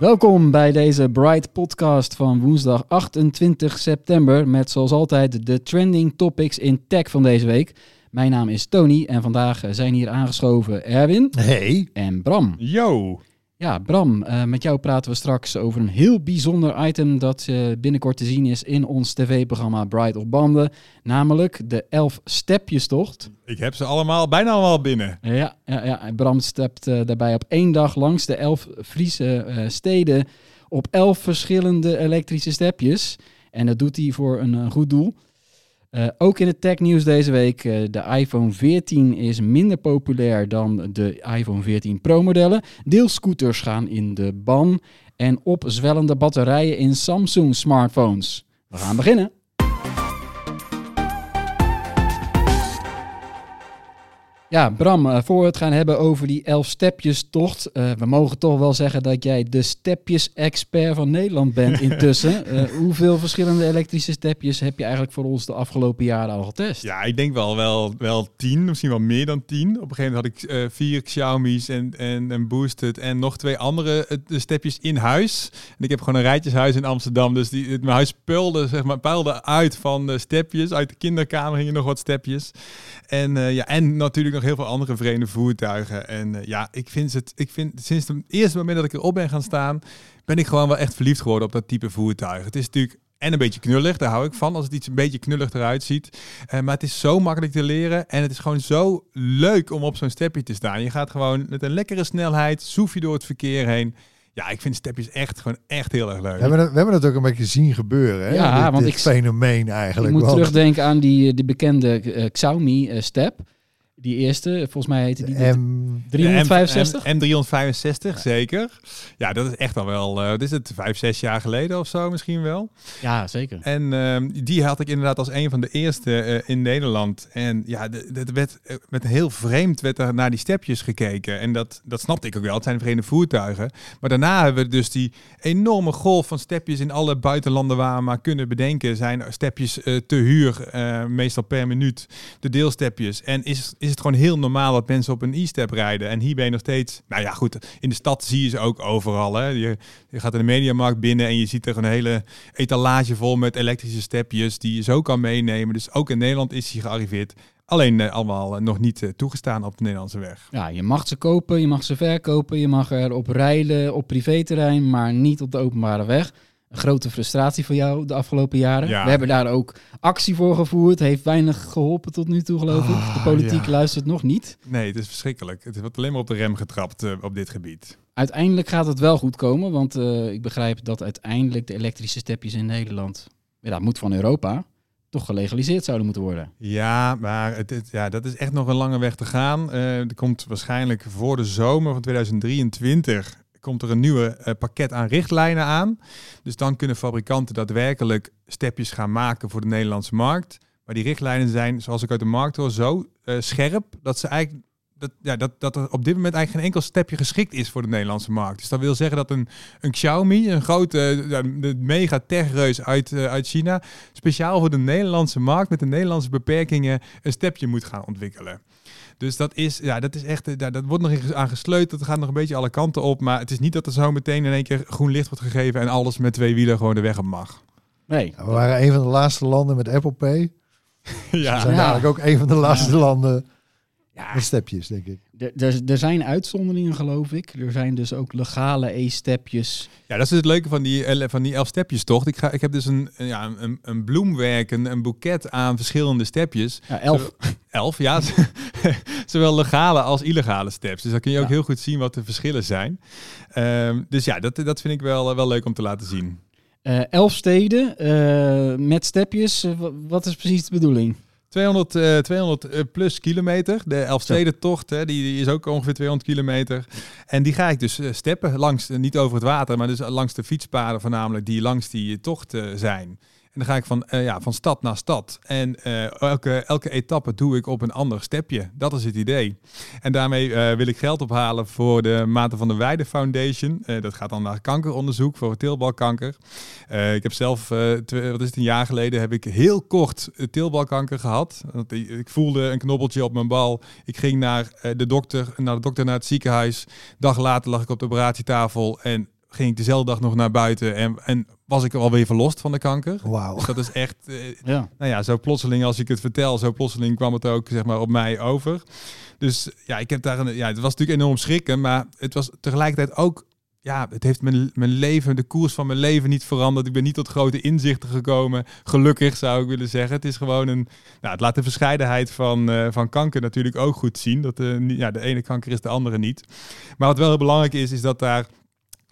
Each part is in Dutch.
Welkom bij deze Bright podcast van woensdag 28 september met zoals altijd de trending topics in tech van deze week. Mijn naam is Tony en vandaag zijn hier aangeschoven Erwin Hey. en Bram. Yo. Ja, Bram, eh, met jou praten we straks over een heel bijzonder item dat eh, binnenkort te zien is in ons tv-programma Bright op Banden, namelijk de elf stepjestocht. Ik heb ze allemaal, bijna allemaal binnen. Ja, ja, ja. Bram stept eh, daarbij op één dag langs de elf Friese steden op elf verschillende elektrische stepjes. En dat doet hij voor een goed doel. Eh, ook in het technieuws deze week, eh, de iPhone 14 is minder populair dan de iPhone 14 Pro modellen. Deelscooters gaan in de ban en opzwellende batterijen in Samsung smartphones. We gaan beginnen. Ja, Bram, eh, voor we het gaan hebben over die elf stepjes-tocht. eh, we mogen toch wel zeggen dat jij de stepjes-expert van Nederland bent intussen. Eh, hoeveel verschillende elektrische stepjes heb je eigenlijk voor ons de afgelopen jaren al getest? Ja, ik denk wel, wel, wel tien, misschien wel meer dan tien. Op een gegeven moment had ik vier Xiaomi's en, en een Boosted en nog twee andere de stepjes in huis. En ik heb gewoon een rijtjeshuis in Amsterdam, dus die, het, mijn huis peulde, zeg maar, puilde uit van de stepjes. Uit de kinderkamer hingen nog wat stepjes. En, ja, en natuurlijk nog heel veel andere vreemde voertuigen. En eh, ja, ik vind het, ik vind sinds het eerste moment dat ik erop ben gaan staan, ben ik gewoon wel echt verliefd geworden op dat type voertuig. Het is natuurlijk en een beetje knullig, daar hou ik van, als het iets een beetje knullig eruit ziet. Eh, maar het is zo makkelijk te leren en het is gewoon zo leuk om op zo'n stepje te staan. Je gaat gewoon met een lekkere snelheid, soef je door het verkeer heen. Ja, ik vind stepjes echt gewoon echt heel erg leuk. We hebben, het, we hebben het ook een beetje zien gebeuren, hè? Ja, dit, want dit ik- fenomeen Ik eigenlijk. moet want- terugdenken aan die, eh, die bekende eh, Xiaomi-step. Die eerste, volgens mij heette die... de M, 365? M, 365 zeker. Ja, dat is echt al wel, eh, wat is het, vijf, zes jaar geleden of zo misschien wel. Ja, zeker. En ehm, die had ik inderdaad als een van de eerste eh, in Nederland. En ja, de- dat werd eh, met heel vreemd werd er naar die stepjes gekeken. En dat, dat snapte ik ook wel. Het zijn vreemde voertuigen. Maar daarna hebben we dus die enorme golf van stepjes in alle buitenlanden waar we maar kunnen bedenken. Zijn stepjes eh, te huur, eh, meestal per minuut. De deelstepjes. En is, is het gewoon heel normaal dat mensen op een e-step rijden. En hier ben je nog steeds, nou ja goed, in de stad zie je ze ook overal. Hè. Je, je gaat in de mediamarkt binnen en je ziet er een hele etalage vol met elektrische stepjes die je zo kan meenemen. Dus ook in Nederland is hij gearriveerd. Alleen eh, allemaal eh, nog niet eh, toegestaan op de Nederlandse weg. Ja, je mag ze kopen, je mag ze verkopen, je mag erop rijden op privéterrein, maar niet op de openbare weg. Een grote frustratie voor jou de afgelopen jaren. Ja. We hebben daar ook actie voor gevoerd. Heeft weinig geholpen tot nu toe, geloof ik. De Ah, politiek ja. luistert nog niet. Nee, het is verschrikkelijk. Het wordt alleen maar op de rem getrapt eh, op dit gebied. Uiteindelijk gaat het wel goed komen, want eh, ik begrijp dat uiteindelijk de elektrische stepjes in Nederland, ja, dat moet van Europa, toch gelegaliseerd zouden moeten worden. Ja, maar het, het- ja, dat is echt nog een lange weg te gaan. Eh, er komt waarschijnlijk voor de zomer van 2023 komt er een nieuwe eh, pakket aan richtlijnen aan. Dus dan kunnen fabrikanten daadwerkelijk stepjes gaan maken voor de Nederlandse markt. Maar die richtlijnen zijn, zoals ik uit de markt hoor, zo eh, scherp dat ze eigenlijk dat, ja, dat, dat er op dit moment eigenlijk geen enkel stepje geschikt is voor de Nederlandse markt. Dus dat wil zeggen dat een, een Xiaomi, een grote de mega techreus uit, uit China, speciaal voor de Nederlandse markt met de Nederlandse beperkingen een stepje moet gaan ontwikkelen. Dus dat is, ja, dat is echt, ja, dat wordt nog aan gesleuteld. Dat gaat nog een beetje alle kanten op. Maar het is niet dat er zo meteen in één keer groen licht wordt gegeven en alles met twee wielen gewoon de weg op mag. Nee, we waren een van de laatste landen met Apple Pay. We ja. zijn Ja. ook een van de laatste landen Ja, met stepjes, denk ik. Er- zijn uitzonderingen, geloof ik. Er zijn dus ook legale e-stepjes. ja, dat is het leuke van die, el- van die elf stepjes toch. Ik, ga, ik heb dus een, ja, een, een bloemwerk, een, een boeket aan verschillende stepjes. Ja, elf. Elf, ja. Zowel legale als illegale steps. Dus dan kun je ook Ja. heel goed zien wat de verschillen zijn. Ehm, dus ja, dat, dat vind ik wel, eh, wel leuk om te laten zien. Eh, elf steden eh, met stepjes. Eh, wa- wat is precies de bedoeling? 200, eh, 200 eh, plus kilometer. De Elfstedentocht, hè, die, die is ook ongeveer 200 kilometer. En die ga ik dus eh, steppen langs, eh, niet over het water, maar dus langs de fietspaden voornamelijk die langs die tocht eh, zijn. Dan ga ik van, eh, ja, van stad naar stad. En eh, elke, elke etappe doe ik op een ander stepje. Dat is het idee. En daarmee eh, wil ik geld ophalen voor de Maarten van der Weijden Foundation. Dat gaat dan naar kankeronderzoek voor teelbalkanker. Ik heb zelf, wat is het, een jaar geleden heb ik heel kort teelbalkanker gehad. Ik, voelde een knobbeltje op mijn bal. Ik ging naar, de dokter, naar de dokter naar het ziekenhuis. Dag later lag ik op de operatietafel en ging ik dezelfde dag nog naar buiten. En, en was ik alweer verlost van de kanker. Wauw. Dus dat is echt, eh, Ja. nou ja, zo plotseling als ik het vertel, zo plotseling kwam het ook zeg maar op mij over. Dus ja, ik heb daar een, ja, het was natuurlijk enorm schrikken, maar het was tegelijkertijd ook, ja, het heeft mijn, mijn leven, de koers van mijn leven niet veranderd. Ik ben niet tot grote inzichten gekomen. Gelukkig zou ik willen zeggen. Het is gewoon een, nou, het laat de verscheidenheid van, eh, van kanker natuurlijk ook goed zien. Dat de, ja, de ene kanker is de andere niet. Maar wat wel heel belangrijk is, is dat daar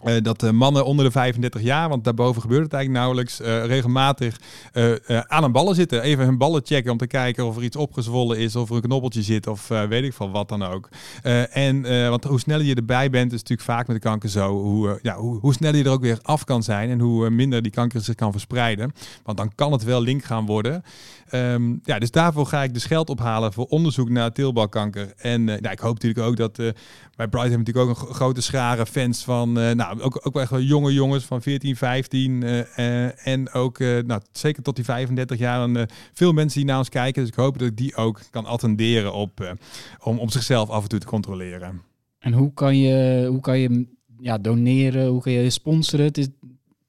eh, dat de mannen onder de 35 jaar, want daarboven gebeurt het eigenlijk nauwelijks, eh, regelmatig eh, eh, aan een ballen zitten. Even hun ballen checken om te kijken of er iets opgezwollen is, of er een knobbeltje zit, of eh, weet ik van wat dan ook. Eh, en, eh, want hoe sneller je erbij bent, is natuurlijk vaak met de kanker zo, hoe, eh, ja, hoe, hoe sneller je er ook weer af kan zijn en hoe eh, minder die kanker zich kan verspreiden. Want dan kan het wel link gaan worden. Ehm, ja, dus daarvoor ga ik dus geld ophalen voor onderzoek naar teelbalkanker. En eh, nou, ik hoop natuurlijk ook dat... eh bij Bright hebben natuurlijk ook een gro- grote schare fans van... eh, nou, ook, ook wel echt wel jonge jongens van 14, 15. eh, eh, en ook, eh, nou, zeker tot die 35 jaar... En, veel mensen die naar ons kijken. Dus ik hoop dat ik die ook kan attenderen op... om, om zichzelf af en toe te controleren. En hoe kan je, hoe kan je ja, doneren? Hoe kan je sponsoren? Het is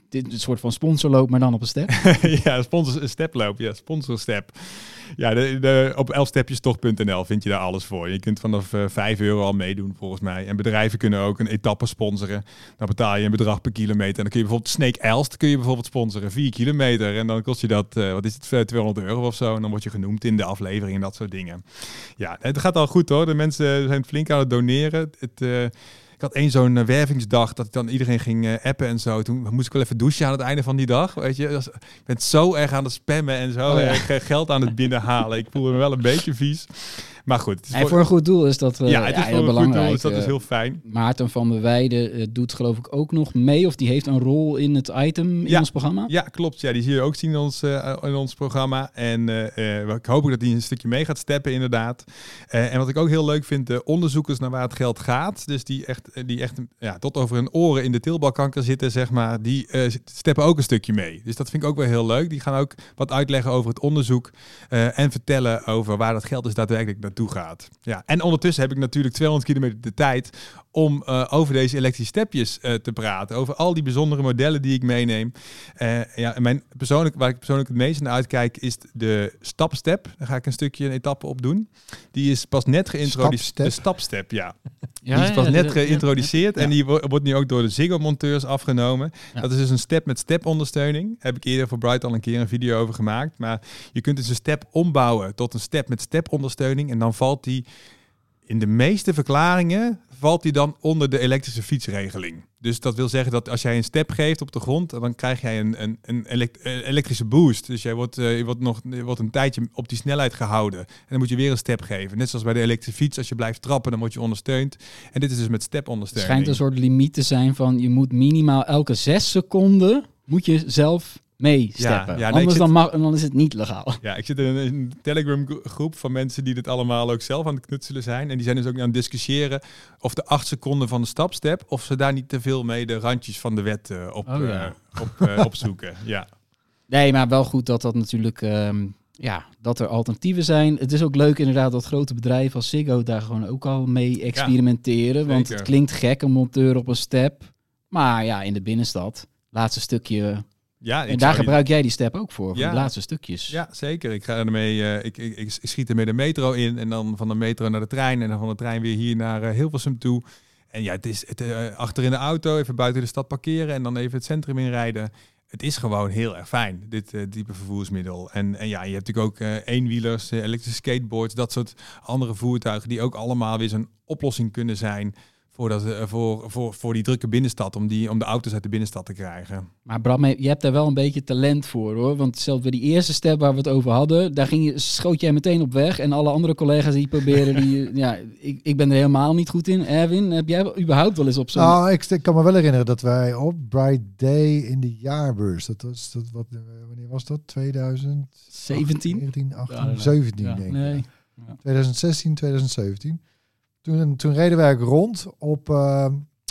dit een soort van sponsorloop, maar dan op een step. ja, sponsor steploop. Ja, sponsor step. Ja, de, de, op elfstepjestocht.nl vind je daar alles voor. Je kunt vanaf eh 5 euro al meedoen volgens mij. En bedrijven kunnen ook een etappe sponsoren. Dan betaal je een bedrag per kilometer. En dan kun je bijvoorbeeld Snake Elst kun je bijvoorbeeld sponsoren. 4 kilometer. En dan kost je dat, eh, wat is het, eh, 200 euro of zo. En dan word je genoemd in de aflevering en dat soort dingen. Ja, het gaat al goed hoor. De mensen zijn flink aan het doneren. Het... ik had één zo'n eh, wervingsdag dat ik dan iedereen ging eh, appen en zo. Toen moest ik wel even douchen aan het einde van die dag. Weet je, ik ben zo erg aan het spammen en zo Oh, ja. erg eh, geld aan het binnenhalen. Ik voelde me wel een beetje vies. Maar goed, het is En voor een goed doel is dat eh, ja, het is heel een goed belangrijk. doel, dus dat is eh. heel fijn. Maarten van der Weijden eh, doet geloof ik ook nog mee. Of die heeft een rol in het item in Ja. ons programma. Ja, klopt. Ja, die zie je ook zien in ons, in ons programma. En ik hoop ook dat hij een stukje mee gaat steppen, inderdaad. En wat ik ook heel leuk vind, de onderzoekers naar waar het geld gaat. Dus die echt, die echt ja, tot over hun oren in de teelbalkanker zitten, zeg maar. Die steppen ook een stukje mee. Dus dat vind ik ook wel heel leuk. Die gaan ook wat uitleggen over het onderzoek. en vertellen over waar dat geld dus daadwerkelijk naartoe gaat. Ja. En ondertussen heb ik natuurlijk 200 kilometer de tijd om eh, over deze elektrische stepjes eh, te praten. Over al die bijzondere modellen die ik meeneem. Eh, ja, en mijn persoonlijk, waar ik persoonlijk het meest naar uitkijk is de stapstep. Daar ga ik een stukje een etappe op doen. Die is pas net geïntroduceerd. De stapstep, ja. Ja, die is pas ja, net geïntroduceerd ja. en die wo- wordt nu ook door de Ziggo-monteurs afgenomen. Ja. Dat is dus een step met step-ondersteuning. Heb ik eerder voor Bright al een keer een video over gemaakt. Maar je kunt dus een step ombouwen tot een step met step-ondersteuning. En dan valt die in de meeste verklaringen valt die dan onder de elektrische fietsregeling. Dus dat wil zeggen dat als jij een step geeft op de grond, dan krijg jij een, een, een elekt- elektrische boost. Dus jij wordt, eh, je wordt nog wordt een tijdje op die snelheid gehouden. En dan moet je weer een step geven. Net zoals bij de elektrische fiets, als je blijft trappen, dan word je ondersteund. En dit is dus met Het step-ondersteuning. schijnt een soort limiet te zijn van je moet minimaal elke zes seconden moet je zelf meesteppen. Ja, ja, nee, ik Anders zit- dan, mag, dan is het niet legaal. Ja, ik zit in een, Telegram gro- groep van mensen die dit allemaal ook zelf aan het knutselen zijn. En die zijn dus ook aan het discussiëren of de acht seconden van de stapstep, of ze daar niet te veel mee de randjes van de wet eh, op, Oh, ja. eh, op, eh, opzoeken. Ja. Nee, maar wel goed dat dat natuurlijk... ehm, ja, dat er alternatieven zijn. Het is ook leuk inderdaad dat grote bedrijven als Ziggo daar gewoon ook al mee experimenteren. want het klinkt gek, een monteur op een step. Maar ja, in de binnenstad, laatste stukje Ja, En daar die- gebruik jij die step ook voor, voor Ja. de laatste stukjes. Ja, zeker. Ik ga ermee, eh, ik, ik, ik schiet ermee de metro in en dan van de metro naar de trein en dan van de trein weer hier naar eh, Hilversum toe. En ja, het is het, eh, achter in de auto, even buiten de stad parkeren en dan even het centrum inrijden. Het is gewoon heel erg fijn, dit type vervoersmiddel. En, en ja, je hebt natuurlijk ook eenwielers, elektrische skateboards, dat soort andere voertuigen die ook allemaal weer zo'n oplossing kunnen zijn voor, dat, eh, voor, voor, voor die drukke binnenstad, om, die, om de auto's uit de binnenstad te krijgen. Maar Bram, je hebt daar wel een beetje talent voor hoor. Want zelfs bij die eerste step waar we het over hadden, daar ging je, schoot jij meteen op weg. En alle andere collega's die proberen, die, ja, ik, ik ben er helemaal niet goed in. Erwin, heb jij überhaupt wel eens op zo'n... Nou, ik, ik kan me wel herinneren dat wij op Bright Day in de jaarbeurs, dat was, dat, wat, eh, wanneer was dat? 2000? 17? 19, 18, Ja, nee. 17 Ja, denk ik. nee. 2016, 2017. Toen, toen reden wij rond op, uh,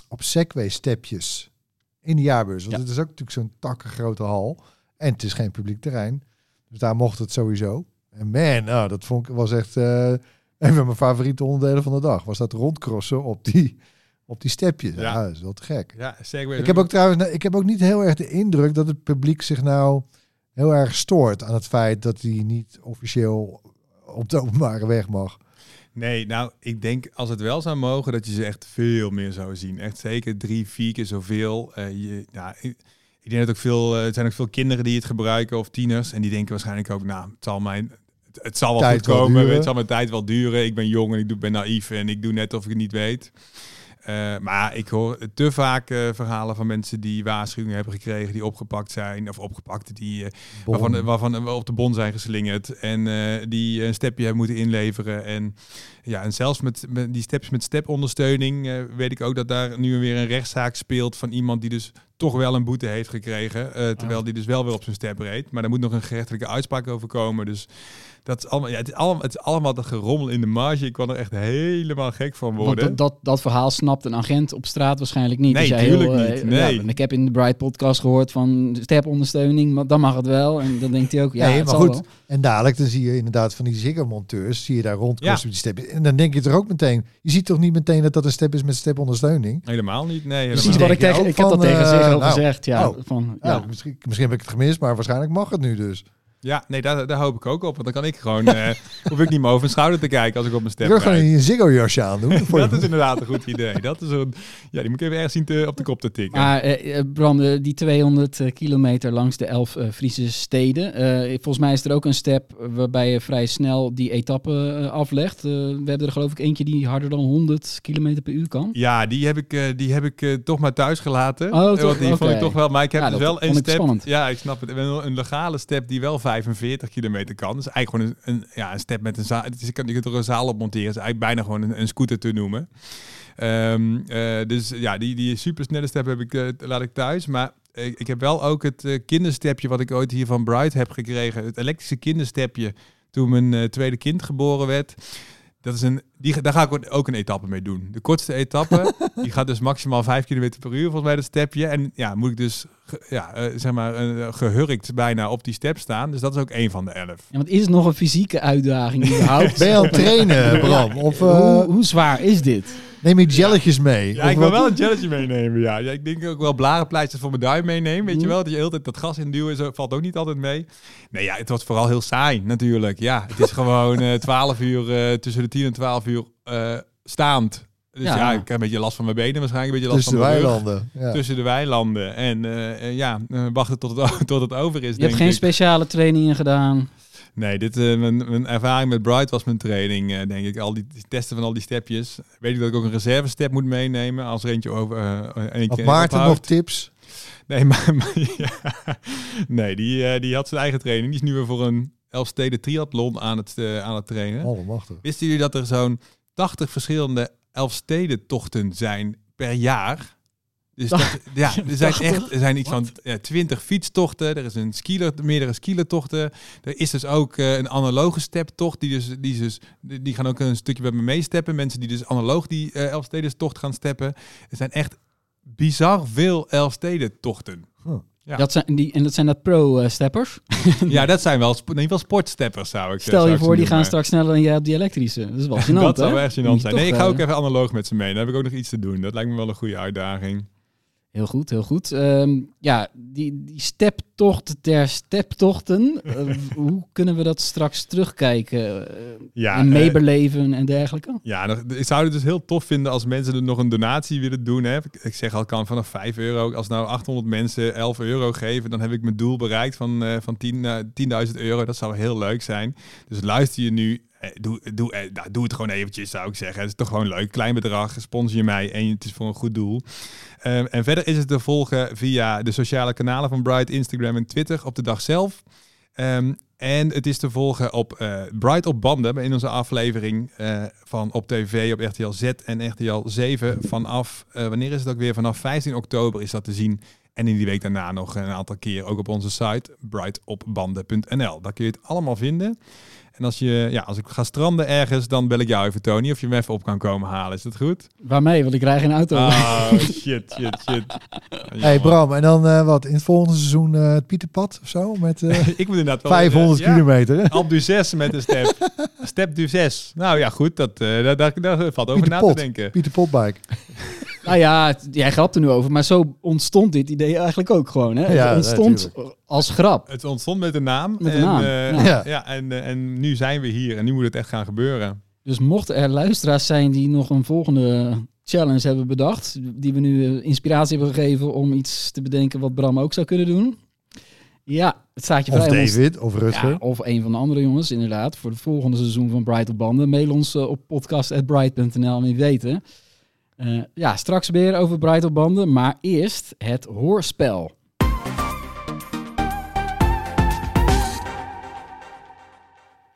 op Segway-stepjes in de jaarbeurs. Want Ja. het is ook natuurlijk zo'n takkengrote hal. En het is geen publiek terrein. Dus daar mocht het sowieso. En man, nou, dat vond ik, was echt eh, een van mijn favoriete onderdelen van de dag. Was dat rondcrossen op die, op die stepjes. Ja. Ja. dat is wel te gek. Ja, Segway. Ik heb ook trouwens, ik heb ook niet heel erg de indruk dat het publiek zich nou heel erg stoort aan het feit dat hij niet officieel op de openbare weg mag. Nee, nou, ik denk als het wel zou mogen, dat je ze echt veel meer zou zien. Echt zeker drie, vier keer zoveel. Eh, je, ja, ik, ik denk dat ook veel, eh, er zijn ook veel kinderen die het gebruiken of tieners. En die denken waarschijnlijk ook, nou, het zal mijn... Het, het zal wel Tijd goed komen, het zal mijn tijd wel duren. Ik ben jong en ik doe- ben naïef en ik doe net of ik het niet weet. Eh, maar ik hoor te vaak eh, verhalen van mensen die waarschuwingen hebben gekregen, die opgepakt zijn, of opgepakt, die, eh, waarvan, waarvan we op de bon zijn geslingerd en die een stepje hebben moeten inleveren. En, ja, en zelfs met, met die steps met stepondersteuning weet ik ook dat daar nu weer een rechtszaak speelt van iemand die dus toch wel een boete heeft gekregen, eh, terwijl die dus wel weer op zijn step reed. Maar daar moet nog een gerechtelijke uitspraak over komen. Dus dat is allemaal, ja, het, is allemaal, het is allemaal dat gerommel in de marge. Ik kan er echt helemaal gek van Want worden. dat, dat, dat verhaal snapt een agent op straat waarschijnlijk niet. Nee, Als jij tuurlijk heel, eh, niet. Nee. ja, ik heb in de Bright podcast gehoord van stepondersteuning, maar dan mag het wel. En dan denkt hij ook, ja, nee, maar goed. wel. En dadelijk dan zie je inderdaad van die Ziggo-monteurs, zie je daar Ja. met die stepjes. En dan denk je er ook meteen, je ziet toch niet meteen dat dat een step is met stepondersteuning? Helemaal niet. Nee, Precies helemaal wat ik tegen, ik heb dat van, tegen eh, Ziggo nou, gezegd. Ja, oh. van, Ja. ja. misschien, misschien heb ik het gemist, maar waarschijnlijk mag het nu dus. Ja, nee, daar, daar hoop ik ook op. Want dan kan ik gewoon, eh hoef ik niet meer over mijn schouder te kijken als ik op mijn step wil gewoon een Ziggo-jasje aandoen. Voor Dat is inderdaad een goed idee. Dat is een, ja, die moet ik even ergens zien te, op de kop te tikken. Maar eh, eh, Bram, eh, die 200 eh, kilometer langs de elf eh, Friese steden. eh, volgens mij is er ook een step waarbij je vrij snel die etappe aflegt. Eh, we hebben er geloof ik eentje die harder dan 100 kilometer per uur kan. Ja, die heb ik, eh, die heb ik toch maar thuis gelaten. Oh, toch? Want die vond ik toch wel. Maar ik heb Ja, dus wel een ik step. spannend. Ja, ik snap het. Een legale step die wel 45 kilometer kan. Dus eigenlijk gewoon een, een, ja, een step met een zaal. Het is, je, kunt er een zaal op monteren. Is eigenlijk bijna gewoon een, een scooter te noemen. Ehm, eh, dus ja, die, die supersnelle step heb ik, eh, laat ik thuis. Maar ik, heb wel ook het eh, kinderstepje wat ik ooit hier van Bright heb gekregen. Het elektrische kinderstepje toen mijn tweede kind geboren werd. Dat is een, die, daar ga ik ook een etappe mee doen. De kortste etappe, die gaat dus maximaal 5 km per uur volgens mij dat stepje. En ja, moet ik dus ja, eh, zeg maar eh, gehurkt bijna op die step staan. Dus dat is ook één van de elf. Ja, want is het nog een fysieke uitdaging überhaupt? Ben je aan het trainen, Bram? Of eh, hoe, hoe zwaar is dit? neem je jelletjes mee? Ja, ik wil wat? wel een jelletje meenemen. Ja. ja, ik denk ook wel blarenpleisters voor mijn duim meenemen. Weet je wel, dat je de hele tijd dat gas induwen zo valt ook niet altijd mee. Nee, ja, het wordt vooral heel saai natuurlijk. Ja, het is gewoon eh 12 uur, eh, tussen de 10 en 12 uur eh, staand. Dus Ja. ja. ik heb een beetje last van mijn benen, waarschijnlijk een beetje last Tussen de van rug. weilanden. Ja. Tussen de weilanden. En eh, ja, eh, wachten tot het, tot het over is, Je hebt geen ik. speciale trainingen gedaan. Nee, dit, eh, mijn, mijn ervaring met Bright was mijn training, denk ik. Al die, die testen van al die stepjes. Weet ik dat ik ook een reserve-step moet meenemen als er eentje over... eentje Had Maarten nog tips? Nee, maar, maar- ja. nee die, die had zijn eigen training. Die is nu weer voor een Elfsteden triathlon aan het, eh, aan het trainen. Allemachtig. Wisten jullie dat er zo'n 80 verschillende Elfsteden tochten zijn per jaar? Dus dat, ja, er zijn echt er zijn iets van ja, 20 fietstochten. Er is een skieler, meerdere skielertochten. Er is dus ook eh, een analoge steptocht. Die, dus, die, dus, die gaan ook een stukje met me meesteppen. Mensen die dus analoog die eh Elfstedentocht gaan steppen. Er zijn echt bizar veel Elfstedentochten. Ja. Dat zijn die, en dat zijn dat pro-steppers. Ja, dat zijn wel, in ieder geval sportsteppers zou ik Stel je voor, die gaan straks sneller dan jij op die elektrische. Dat is wel gênant, Dat zou hè? echt gênant zijn. Nee, ik ga eh, ook even analoog met ze mee. Dan heb ik ook nog iets te doen. Dat lijkt me wel een goede uitdaging. Heel goed, heel goed. Ehm, ja, die, die steptocht ter steptochten, eh, hoe kunnen we dat straks terugkijken eh, Ja, en eh, meebeleven en dergelijke? Ja, ik zou het dus heel tof vinden als mensen er nog een donatie willen doen. Hè. Ik- zeg al, kan vanaf 5 euro. Als nou 800 mensen 11 euro geven, dan heb ik mijn doel bereikt van, van 10, eh, 10.000 euro. Dat zou heel leuk zijn. Dus luister je nu, doe, doe, eh, nou, doe het gewoon eventjes, zou ik zeggen. Het is toch gewoon leuk. Klein bedrag, sponsor je mij en het is voor een goed doel. Ehm, en verder is het te volgen via de sociale kanalen van Bright, Instagram en Twitter op de dag zelf. Ehm, en het is te volgen op eh, Bright op banden in onze aflevering eh, van op tv op RTL Z en RTL 7 vanaf, eh, wanneer is het ook weer? Vanaf 15 oktober is dat te zien. En in die week daarna nog een aantal keer ook op onze site brightopbanden.nl. Daar kun je het allemaal vinden. En als, je, ja, als ik ga stranden ergens, dan bel ik jou even, Tony, of je me even op kan komen halen. Is dat goed? Waarmee? Want ik krijg geen auto. Oh, shit, shit, shit. Hey Bram, en dan eh, wat? In het volgende seizoen eh, het Pieterpad of zo? Met eh, ik moet inderdaad wel... 500 eh, ja. kilometer. Alp du 6 met een step. step du 6. Nou ja, goed. Dat, eh, daar, daar, daar valt over Pieter na Pot. te denken. Pieter Potbike. Nou ja, jij grapt er nu over, maar zo ontstond dit idee eigenlijk ook gewoon. Hè? Ja, het ontstond als grap. Het ontstond met een naam. Met een en, naam, eh, ja. en, eh, en nu zijn we hier. En nu moet het echt gaan gebeuren. Dus mochten er luisteraars zijn die nog een volgende challenge hebben bedacht, die we nu eh, inspiratie hebben gegeven om iets te bedenken wat Bram ook zou kunnen doen. Ja, het staat je Of vrij. om ons- David, of Rutger. Ja, of een van de andere jongens, inderdaad. Voor het volgende seizoen van Bright op Banden. Mail ons op podcast.bright.nl en weten. Eh, ja, straks weer over Bright op Banden. Maar eerst het hoorspel.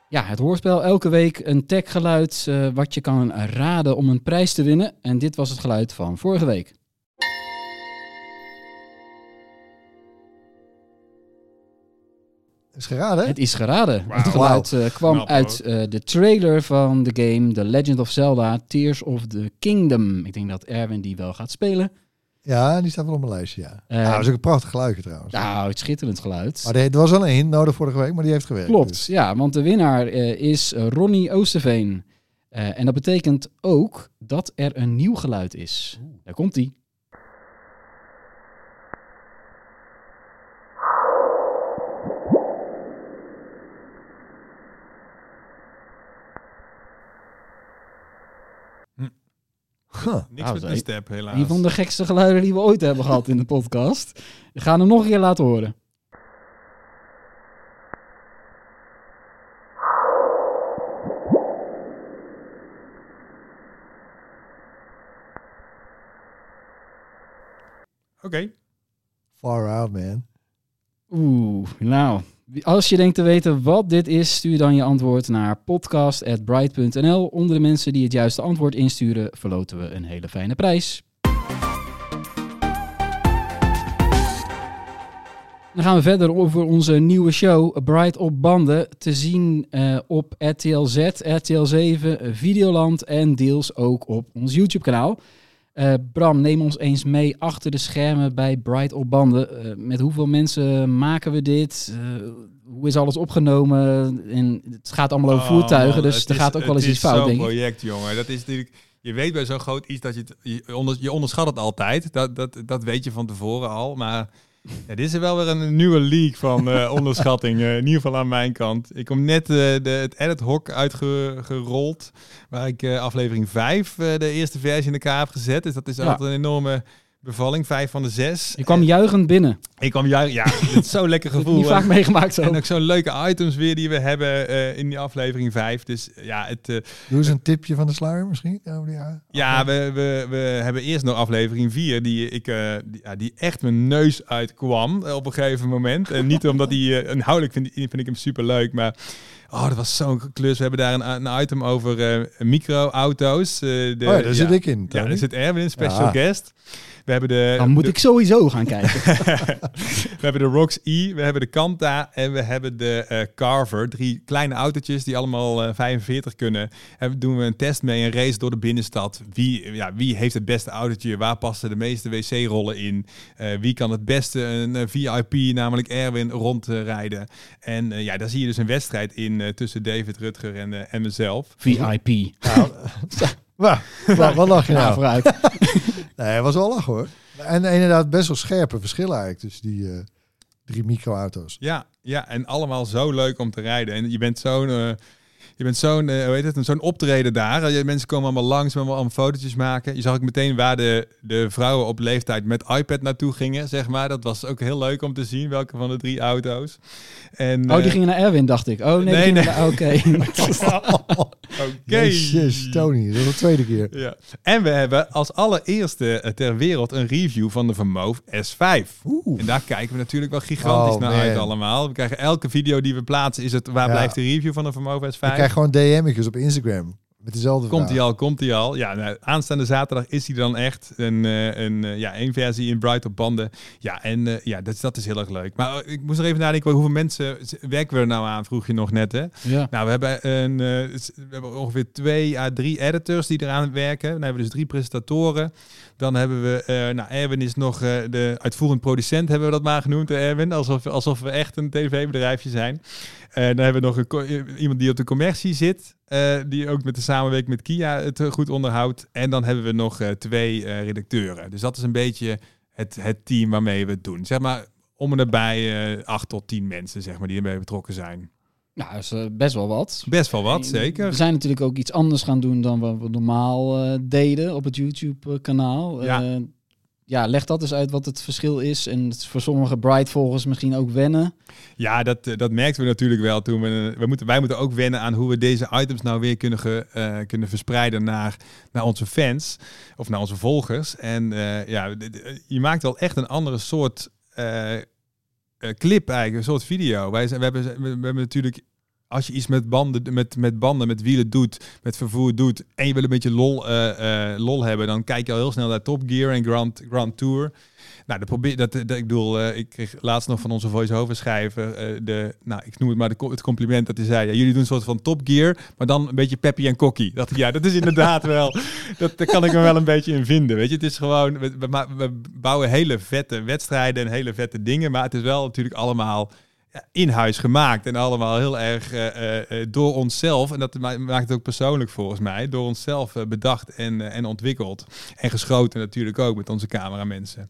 Ja, het hoorspel. Elke week een techgeluid eh, wat je kan raden om een prijs te winnen. En dit was het geluid van vorige week. Is geraden? hè? Het is geraden. Het geluid eh, kwam Knap, uit eh, de trailer van de game The Legend of Zelda Tears of the Kingdom. Ik denk dat Erwin die wel gaat spelen. Ja, die staat wel op mijn lijstje, ja. Eh, Ah, dat is ook een prachtig geluidje trouwens. Nou, het schitterend geluid. Maar er was al één nodig vorige week, maar die heeft gewerkt. Klopt, Dus. ja, want de winnaar eh, is Ronnie Oosterveen. Eh, en dat betekent ook dat er een nieuw geluid is. Daar komt Huh. Niks Nou, met een is- step, helaas. Een van de gekste geluiden die we ooit hebben gehad in de podcast. We gaan hem nog een keer laten horen. Oké. Far out, man. Oeh, nou. Als je denkt te weten wat dit is, stuur dan je antwoord naar podcast.bright.nl. Onder de mensen die het juiste antwoord insturen, verloten we een hele fijne prijs. Dan gaan we verder over onze nieuwe show Bright op banden. Te zien eh, op RTL Z, RTL 7, Videoland en deels ook op ons YouTube Eh, Bram, neem ons eens mee achter de schermen bij Bright op banden. Eh, met hoeveel mensen maken we dit? Eh, hoe is alles opgenomen? En het gaat allemaal over Oh, voertuigen, man, dus het er is- gaat ook wel eens het iets is fout, denk ik. project, jongen. Dat is natuurlijk... Je weet bij zo'n groot iets dat je het... Je, onder, je onderschat het altijd. Dat, dat, dat weet je van tevoren al. Maar ja, dit is wel weer een nieuwe leak van eh, onderschatting. eh, in ieder geval aan mijn kant. Ik kom net eh, de, het edit hok uitgerold. Waar ik aflevering 5 de eerste versie in elkaar heb gezet. Dus dat is Ja. altijd een enorme bevalling. Vijf van de zes. Je kwam juichend binnen. Ik kwam juist... Ja, het is zo'n lekker gevoel. niet vaak meegemaakt zo. En ook zo'n leuke items weer die we hebben eh, in die aflevering 5. Dus ja, het, eh, Doe eens een tipje van de sluier misschien. over die- ja. ja we, we, we hebben eerst nog aflevering 4 die, ik, eh, die, ja, die echt mijn neus uitkwam op een gegeven moment. En niet omdat hij, uh, inhoudelijk vind, vind ik hem super leuk, maar oh, dat was zo'n klus. We hebben daar een, een item over eh, microauto's. eh, de- Oh ja, daar zit ik in. Ja, daar zit Erwin, special Ja. guest. We hebben de, Dan moet de- ik sowieso gaan kijken. we hebben de Rox E, we hebben de Kanta en we hebben de eh, Carver. Drie kleine autootjes die allemaal eh, 45 kunnen. En doen we een test mee, een race door de binnenstad. Wie, ja, wie heeft het beste autootje? Waar passen de meeste wc-rollen in? Eh, wie kan het beste een VIP, namelijk Erwin, rondrijden? en eh, ja, daar zie je dus een wedstrijd in eh, tussen David Rutger en, eh, en mezelf. VIP. Nou, wat, wat lach je nou? vooruit. Nee, het was wel lachen hoor. En inderdaad best wel scherpe verschillen eigenlijk tussen die eh, drie microauto's. Ja, ja, en allemaal zo leuk om te rijden. En je bent zo'n... eh, je bent zo'n, eh, hoe heet het, zo'n optreden daar. Je- Mensen komen allemaal langs, allemaal, allemaal fotootjes maken. Je zag ook meteen waar de, de vrouwen op leeftijd met iPad naartoe gingen, zeg maar. Dat was ook heel leuk om te zien, welke van de drie auto's. En, Oh, die gingen naar Erwin, dacht ik. Oh, nee, Nee, naar- Oké. Jezus, Tony, dat is de tweede keer. Ja. En we hebben als allereerste eh, ter wereld een review van de Vermoof S5. Oeh. En daar kijken we natuurlijk wel gigantisch Oh, naar uit allemaal. We krijgen elke video die we plaatsen, is het waar Ja. blijft de review van de Vermoof S5? Ik krijg gewoon DM'tjes op Instagram met dezelfde Komt hij al, komt hij al. Ja, nou, aanstaande zaterdag is hij dan echt. Een, eh, een, eh, ja, één versie in Bright op banden. Ja, en eh, ja, dat, dat is heel erg leuk. Maar ik moest er even nadenken, hoeveel mensen werken we er nou aan, vroeg je nog net, hè? Ja. Nou, we hebben, een, we hebben ongeveer twee à drie editors die eraan werken. Dan hebben we dus drie presentatoren. Dan hebben we, eh, nou, Erwin is nog eh, de uitvoerend producent, hebben we dat maar genoemd, hè, Erwin. Alsof, alsof we echt een tv-bedrijfje zijn. Eh, dan hebben we nog een, iemand die op de commercie zit, eh, die ook met de samenwerking met Kia het eh, goed onderhoudt. En dan hebben we nog eh, twee eh, redacteuren. Dus dat is een beetje het, het team waarmee we het doen. Zeg maar om en nabij eh, acht tot tien mensen, zeg maar, die erbij betrokken zijn. Nou, dat is eh, best wel wat. Best wel wat, We zeker. zijn natuurlijk ook iets anders gaan doen dan wat we normaal eh, deden op het YouTube-kanaal. Ja. Ja. ja, leg dat eens uit wat het verschil is. En het is voor sommige Bright-volgers misschien ook wennen. Ja, dat, eh, dat merkten we natuurlijk wel toen we, eh, we moeten, wij moeten ook wennen aan hoe we deze items nou weer kunnen, ge- eh, kunnen verspreiden naar, naar onze fans of naar onze volgers. En eh, ja, je maakt wel echt een andere soort eh, eh, clip eigenlijk, een soort video. Wij zijn, we, hebben, we hebben natuurlijk, als je iets met banden, met, met banden, met wielen doet, met vervoer doet en je wil een beetje lol, eh, eh, lol hebben, dan kijk je al heel snel naar Top Gear en Grand, Grand Tour. Nou, dat probeer, dat, dat, ik bedoel, eh, ik kreeg laatst nog van onze voice-over schrijver de, nou, ik noem het maar de, het compliment dat hij zei. Ja, jullie doen een soort van Top Gear, maar dan een beetje peppy en cocky. Dat ja, dat is inderdaad wel, dat, daar kan ik me wel een beetje in vinden. Weet je, het is gewoon, we, we, we bouwen hele vette wedstrijden en hele vette dingen, maar het is wel natuurlijk allemaal in huis gemaakt en allemaal heel erg eh, eh, eh, door onszelf. En dat ma- maakt het ook persoonlijk volgens mij. Door onszelf bedacht en, en ontwikkeld. En geschoten natuurlijk ook met onze cameramensen.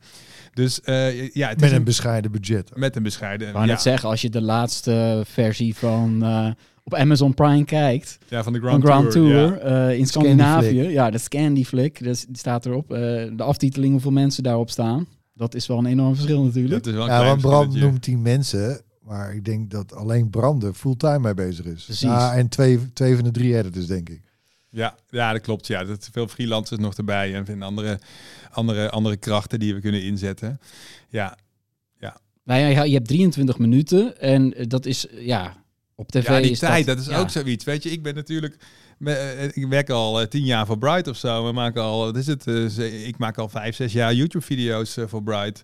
Dus eh, ja, het Met is een bescheiden budget. met een bescheiden. Ik wou ja, net zeggen, als je de laatste versie van eh, op Amazon Prime kijkt, ja, van de van Grand, Tour, ja. eh, in Scandinavië. Ja, de Scandi Flick, dat die staat erop. Eh, de aftiteling, hoeveel mensen daarop staan. Dat is wel een enorm verschil natuurlijk. Dat is wel een Ja, want Bram noemt 10 mensen, maar ik denk dat alleen Bram er fulltime mee bezig is. Precies. Ja, en twee, twee van de drie editors, denk ik. Ja, ja, dat klopt. Ja, er zijn veel freelancers nog erbij en andere, andere, andere krachten die we kunnen inzetten. Ja, Nou ja, je hebt 23 minuten en eh, dat is, eh, ja, op tv ja die is tijd, dat, is ja. ook zoiets. Weet je, ik ben natuurlijk... eh, Ik werk al tien jaar voor Bright of zo. We maken al, wat is het? Ik maak al vijf, zes jaar YouTube-video's voor Bright.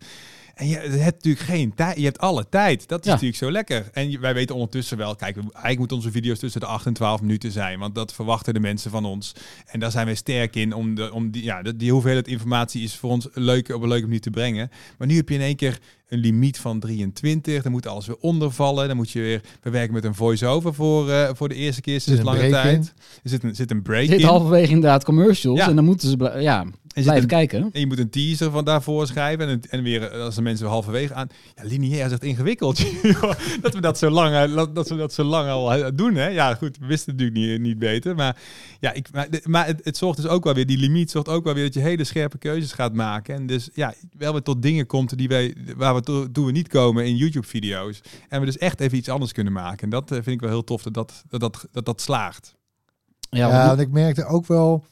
En je hebt natuurlijk geen tijd. Je hebt alle tijd. Dat is Ja. natuurlijk zo lekker. En wij weten ondertussen wel, kijk, eigenlijk moeten onze video's tussen de 8 en 12 minuten zijn. Want dat verwachten de mensen van ons. En daar zijn wij sterk in. Om, de, om die, ja, die hoeveelheid informatie is voor ons leuk, op een leuke manier te brengen. Maar nu heb je in één keer een limiet van 23. Dan moet alles weer ondervallen. Dan moet je weer. We werken met een voice-over voor, eh, voor de eerste keer sinds lange tijd. Er zit een, zit een break in. halverwege inderdaad commercials Ja. en dan moeten ze ja, En zit blijven een- kijken. En je moet een teaser van daarvoor schrijven. En, en weer, eh, als de mensen halverwege aan. Ja, lineair is echt ingewikkeld. dat we dat zo lang, eh, dat we dat zo lang al doen. Hè? Ja, goed, we wisten het natuurlijk niet, niet beter. Maar, ja, ik, maar, maar het, het zorgt dus ook wel weer, die limiet zorgt ook wel weer dat je hele scherpe keuzes gaat maken. En dus ja, wel weer tot dingen komt die wij, waar we toe we niet komen in YouTube-video's. En we dus echt even iets anders kunnen maken. En dat eh, vind ik wel heel tof dat dat, dat, dat, dat, dat slaagt. Ja, Ja, want- en ik merkte ook wel,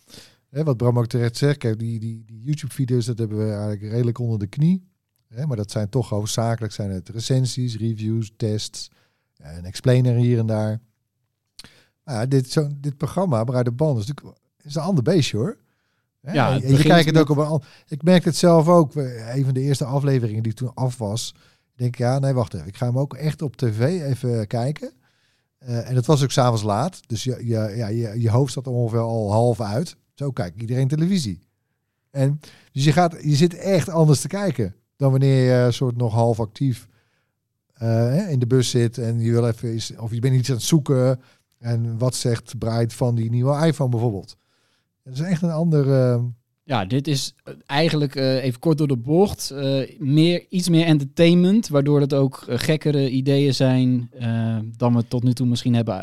hè, wat Bram ook terecht zegt, kijk, die, die, die YouTube-video's, dat hebben we eigenlijk redelijk onder de knie. Hè, maar dat zijn toch hoofdzakelijk zijn het recensies, reviews, tests, een explainer hier en daar. Maar ja, dit, zo, dit programma, Bruid de Band, is natuurlijk is een ander beestje hoor. Hè, Ja, en- je kijkt het ook op een Ik merkte het zelf ook. Een van de eerste afleveringen die toen af was. Ik denk, ja, nee, wacht even. Ik ga hem ook echt op tv even kijken. Eh, en het was ook s'avonds laat. Dus je, je, ja, je, je hoofd zat ongeveer al half uit. Zo kijkt iedereen televisie. En dus je, gaat, je zit echt anders te kijken. Dan wanneer je een soort nog half actief eh, in de bus zit. En je wil even of je bent iets aan het zoeken. En wat zegt Bright van die nieuwe iPhone bijvoorbeeld. Het is echt een ander, eh, Ja, dit is eh, eigenlijk eh, even kort door de bocht. eh, meer, iets meer entertainment, waardoor het ook gekkere ideeën zijn dan we tot nu toe misschien hebben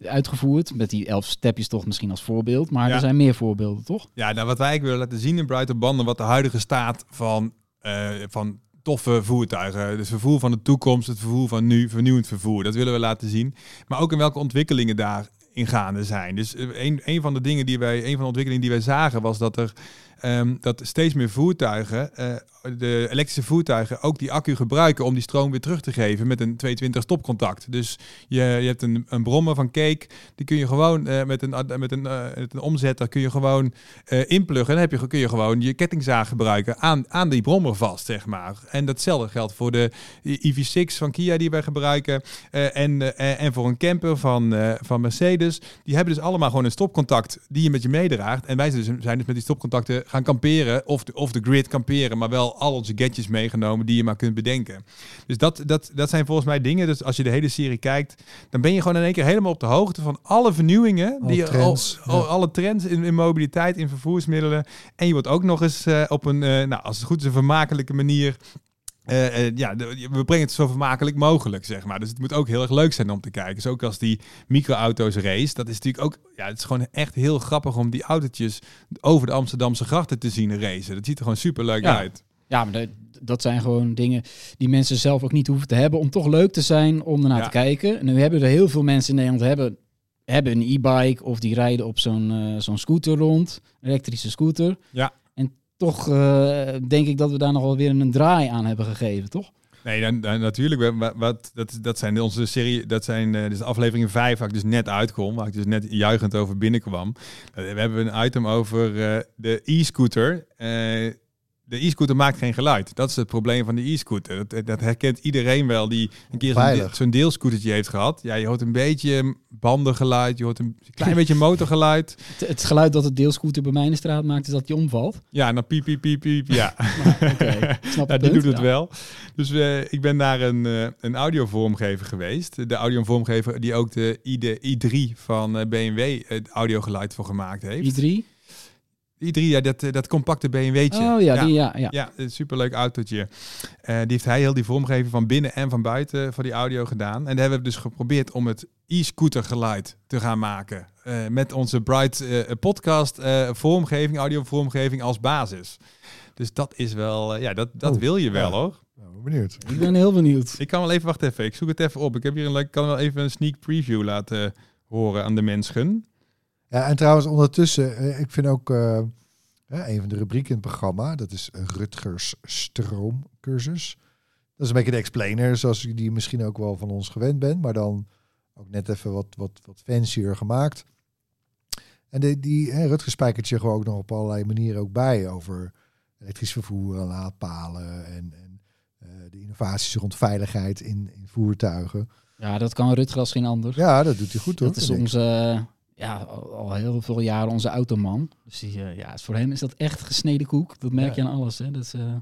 eh, uitgevoerd. Met die elf stepjes toch misschien als voorbeeld. Maar Ja. er zijn meer voorbeelden, toch? Ja, nou, wat wij eigenlijk willen laten zien in Brighter Banden, wat de huidige staat van, eh, van toffe voertuigen. Dus vervoer van de toekomst, het vervoer van nu, vernieuwend vervoer. Dat willen we laten zien. Maar ook in welke ontwikkelingen daar in gaande zijn. Dus eh, een, een van de dingen die wij, een van de ontwikkelingen die wij zagen was dat er ehm, dat steeds meer voertuigen, eh, de elektrische voertuigen, ook die accu gebruiken om die stroom weer terug te geven met een 220 stopcontact. Dus je, je hebt een, een brommer van Cake, die kun je gewoon eh, met, een, met, een, eh, een omzetter kun je gewoon inpluggen. Dan heb je, kun je gewoon je kettingzaag gebruiken aan, aan die brommer vast, zeg maar. En datzelfde geldt voor de EV6 van Kia die wij gebruiken. en, en voor een camper van, van Mercedes. Die hebben dus allemaal gewoon een stopcontact die je met je meedraagt. En wij zijn dus, zijn dus met die stopcontacten gaan kamperen. Of de, of de grid kamperen, maar wel al onze gadgets meegenomen die je maar kunt bedenken. Dus dat, dat, dat zijn volgens mij dingen. Dus als je de hele serie kijkt, dan ben je gewoon in één keer helemaal op de hoogte van alle vernieuwingen. Alle die, trends, al, al- ja. alle trends in, in mobiliteit, in vervoersmiddelen. En je wordt ook nog eens eh, op een, eh, nou, als het goed is, een vermakelijke manier. Eh, eh, ja, de- we brengen het zo vermakelijk mogelijk, zeg maar. Dus het moet ook heel erg leuk zijn om te kijken. Dus ook als die microauto's race, dat is natuurlijk ook, ja, het is gewoon echt heel grappig om die autootjes over de Amsterdamse grachten te zien racen. Dat ziet er gewoon super leuk Ja. uit. Ja, maar dat, dat zijn gewoon dingen die mensen zelf ook niet hoeven te hebben om toch leuk te zijn om ernaar Ja. te kijken. En nu hebben er heel veel mensen in Nederland hebben, hebben een e-bike of die rijden op zo'n eh, zo'n scooter rond, elektrische scooter. Ja. Toch eh, denk ik dat we daar nog wel weer een draai aan hebben gegeven, toch? Nee, dan, dan natuurlijk. we- wa- Wat, dat, dat zijn onze serie, dat zijn eh, dus aflevering 5 waar ik dus net uitkom, waar ik dus net juichend over binnenkwam. Eh, we hebben een item over de e-scooter. De e-scooter maakt geen geluid. Dat is het probleem van de e-scooter. Dat, dat herkent iedereen wel die een keer zo'n, de- zo'n deelscootertje heeft gehad. Ja, je hoort een beetje bandengeluid, je hoort een klein beetje motorgeluid. Het, het geluid dat het deelscooter bij mij in de straat maakt is dat die omvalt. Ja, en dan piep, piep, piep, piep. Ja. Oké, snap Ja, het die punt. doet het Ja. wel. Dus eh, ik ben naar een, eh een audiovormgever geweest. De audiovormgever die ook de ID, i3 van eh, BMW het audiogeluid voor gemaakt heeft. i3? I3, ja, dat, eh, dat compacte BMW'tje. Oh ja, die, ja, ja. Ja, een superleuk autootje. Eh, die heeft hij heel die vormgeving van binnen en van buiten voor die audio gedaan. En daar hebben we dus geprobeerd om het e-scooter geluid te gaan maken. Eh, met onze Bright eh, podcast eh, vormgeving, audio vormgeving als basis. Dus dat is wel, ja, dat, dat Oh, wil je wel ja. hoor. Nou, ben benieuwd. Ik ben heel benieuwd. Ik kan wel even, wacht even, ik zoek het even op. Ik heb hier een leuk, kan wel even een sneak preview laten horen aan de mensen. Ja, en trouwens, ondertussen, eh, ik vind ook eh, een van de rubrieken in het programma, dat is Rutgers Stroomcursus. Dat is een beetje de explainer, zoals je die misschien ook wel van ons gewend bent, maar dan ook net even wat, wat, wat fancier gemaakt. En de, die eh, Rutgers spijkert gewoon ook nog op allerlei manieren ook bij over elektrisch vervoer, laadpalen en, en eh, de innovaties rond veiligheid in, in voertuigen. Ja, dat kan Rutger als geen ander. Ja, dat doet hij goed hoor. dat is onze, ja, al, al heel veel jaren onze automan. Dus die, eh, ja, voor hem is dat echt gesneden koek. Dat merk je aan alles. Hè. Dat is, eh,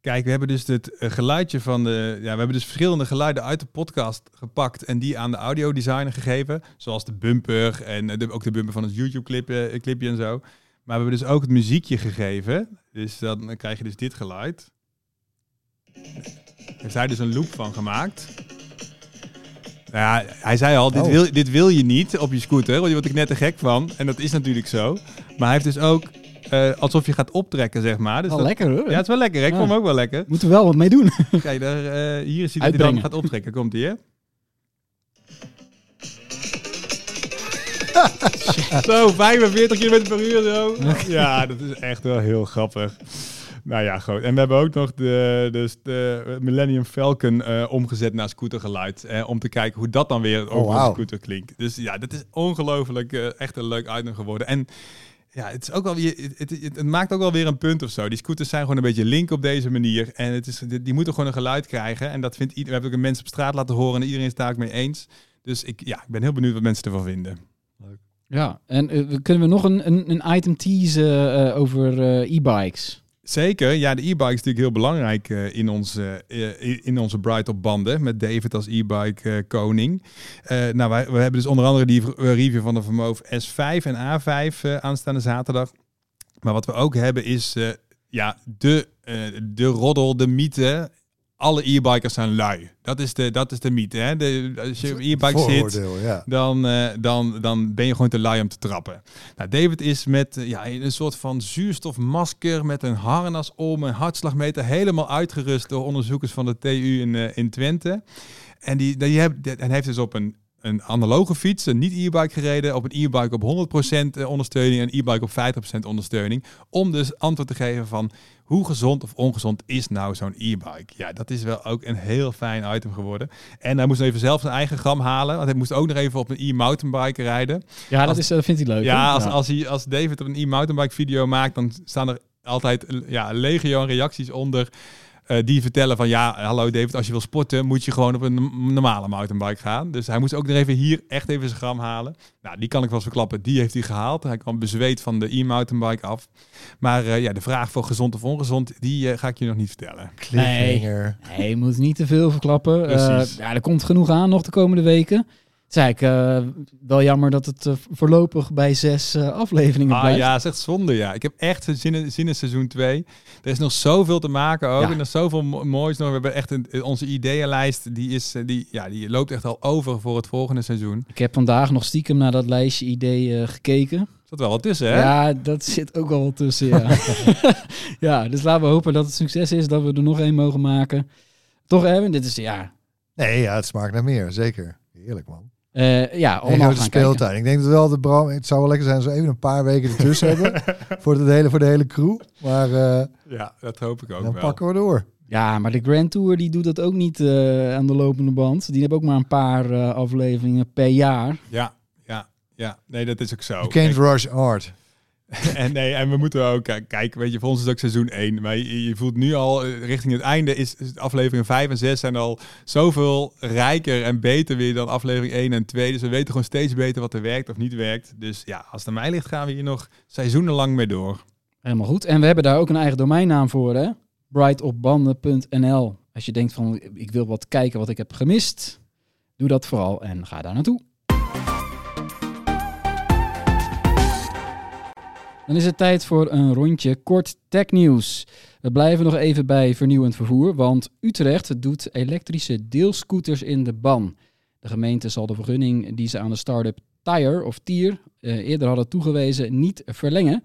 Kijk, we hebben dus het eh, geluidje van de. Ja, we hebben dus verschillende geluiden uit de podcast gepakt en die aan de audiodesigner gegeven. Zoals de bumper en de, ook de bumper van het YouTube-clipje clipje en zo. Maar we hebben dus ook het muziekje gegeven. Dus dan krijg je dus dit geluid. Heeft hij dus een loop van gemaakt. Ja, hij zei al, dit, Oh. wil, dit wil je niet op je scooter, want je wordt ik net te gek van. En dat is natuurlijk zo. Maar hij heeft dus ook eh, alsof je gaat optrekken, zeg maar. Dus wel dat- lekker hoor. ja, het is wel lekker. Ik Ja. vond hem ook wel lekker. Moeten we wel wat mee doen. Kijk, daar, eh, hier is hij dat hij dan gaat optrekken. Komt hij, hè? zo, 45 km per uur zo. Ja, dat is echt wel heel grappig. Nou ja, goed. En we hebben ook nog de, dus de Millennium Falcon eh, omgezet naar scootergeluid. Eh, om te kijken hoe dat dan weer over wauw. een scooter klinkt. Dus ja, dat is ongelooflijk eh, echt een leuk item geworden. En ja, het, is ook wel, weer- het, het, het, het maakt ook wel weer een punt of zo. Die scooters zijn gewoon een beetje link op deze manier. En het is, die, moeten gewoon een geluid krijgen. En dat vindt iedereen. We hebben ook een mensen op straat laten horen en iedereen is het daar ook mee eens. Dus ik, ja, ik ben heel benieuwd wat mensen ervan vinden. Ja, en eh, we- kunnen we nog een, een, een item teasen eh, over eh, e-bikes? Zeker, ja, de e-bike is natuurlijk heel belangrijk eh, in, onze, eh, in onze op banden. Met David als e-bike eh, koning. Nou, wij, we hebben dus onder andere die review van de Vermoof S5 en A5 eh, aanstaande zaterdag. Maar wat we ook hebben is ja, de, de roddel, de mythe. Alle e-bikers zijn lui. Dat is de, dat is de mythe. Hè? De, als je op e-bike zit, ja. dan, eh, dan, dan ben je gewoon te lui om te trappen. Nou, David is met eh, ja, een soort van zuurstofmasker met een harnas om, een hartslagmeter, helemaal uitgerust door onderzoekers van de TU in, eh, in Twente. En die, die en heeft dus op een, een analoge fiets, een niet e-bike gereden, op een e-bike op 100% ondersteuning en een e-bike op 50% ondersteuning. Om dus antwoord te geven van hoe gezond of ongezond is nou zo'n e-bike? Ja, dat is wel ook een heel fijn item geworden. En hij moest even zelf zijn eigen gram halen, want hij moest ook nog even op een e-mountainbike rijden. Ja, dat, Als- is, dat vindt hij leuk. Ja, als, Als, hij, als David op een e-mountainbike video maakt, dan staan er altijd eh, ja, legio reacties onder. Eh, die vertellen van ja, hallo David, als je wil sporten, moet je gewoon op een normale mountainbike gaan. Dus hij moest ook nog even hier echt even zijn gram halen. Nou, die kan ik wel eens verklappen. Die heeft hij gehaald. Hij kwam bezweet van de e-mountainbike af. Maar eh, ja, de vraag voor gezond of ongezond, die eh, ga ik je nog niet vertellen. Cliffhanger. Nee, je moet niet te veel verklappen. Eh, ja, er komt genoeg aan nog de komende weken. Het is eigenlijk eh, wel jammer dat het eh, voorlopig bij zes eh, afleveringen Ah blijft. ja, is echt zonde ja. Ik heb echt zin in, zin in seizoen 2. Er is nog zoveel te maken ook. Ja. En er is zoveel mo- moois nog. We hebben echt een, onze ideeënlijst. Die, is, die, ja, die loopt echt al over voor het volgende seizoen. Ik heb vandaag nog stiekem naar dat lijstje ideeën gekeken. Er zat wel wat tussen hè? Ja, dat zit ook wel wat tussen, ja. ja, dus laten we hopen dat het succes is, dat we er nog één mogen maken. Toch, Erwin? Dit is, ja... Nee, ja, het smaakt naar meer. Zeker. Heerlijk, man. Eh, ja, En allemaal grote gaan kijken. speeltuin. Ik denk dat wel de Bram... Het zou wel lekker zijn als we even een paar weken ertussen hebben. Voor de, hele, voor de hele crew. Maar eh, Ja, dat hoop ik ook dan wel. pakken we door. Ja, maar de Grand Tour die doet dat ook niet eh, aan de lopende band. Die hebben ook maar een paar eh, afleveringen per jaar. Ja, ja, ja. Nee, dat is ook zo. You can't rush art. En, nee, en we moeten ook kijken, weet je, voor ons is het ook seizoen 1. Maar je, voelt nu al eh, richting het einde is aflevering 5 en 6 zijn al zoveel rijker en beter weer dan aflevering 1 en 2. Dus we weten gewoon steeds beter wat er werkt of niet werkt. Dus ja, als het aan mij ligt, gaan we hier nog seizoenenlang mee door. Helemaal goed. En we hebben daar ook een eigen domeinnaam voor, hè? brightopbanden.nl. Als je denkt van, ik wil wat kijken wat ik heb gemist, doe dat vooral en ga daar naartoe. Dan is het tijd voor een rondje kort technieuws. We blijven nog even bij vernieuwend vervoer, want Utrecht doet elektrische deelscooters in de ban. De gemeente zal de vergunning die ze aan de start-up Tire of Tier eh, eerder hadden toegewezen niet verlengen.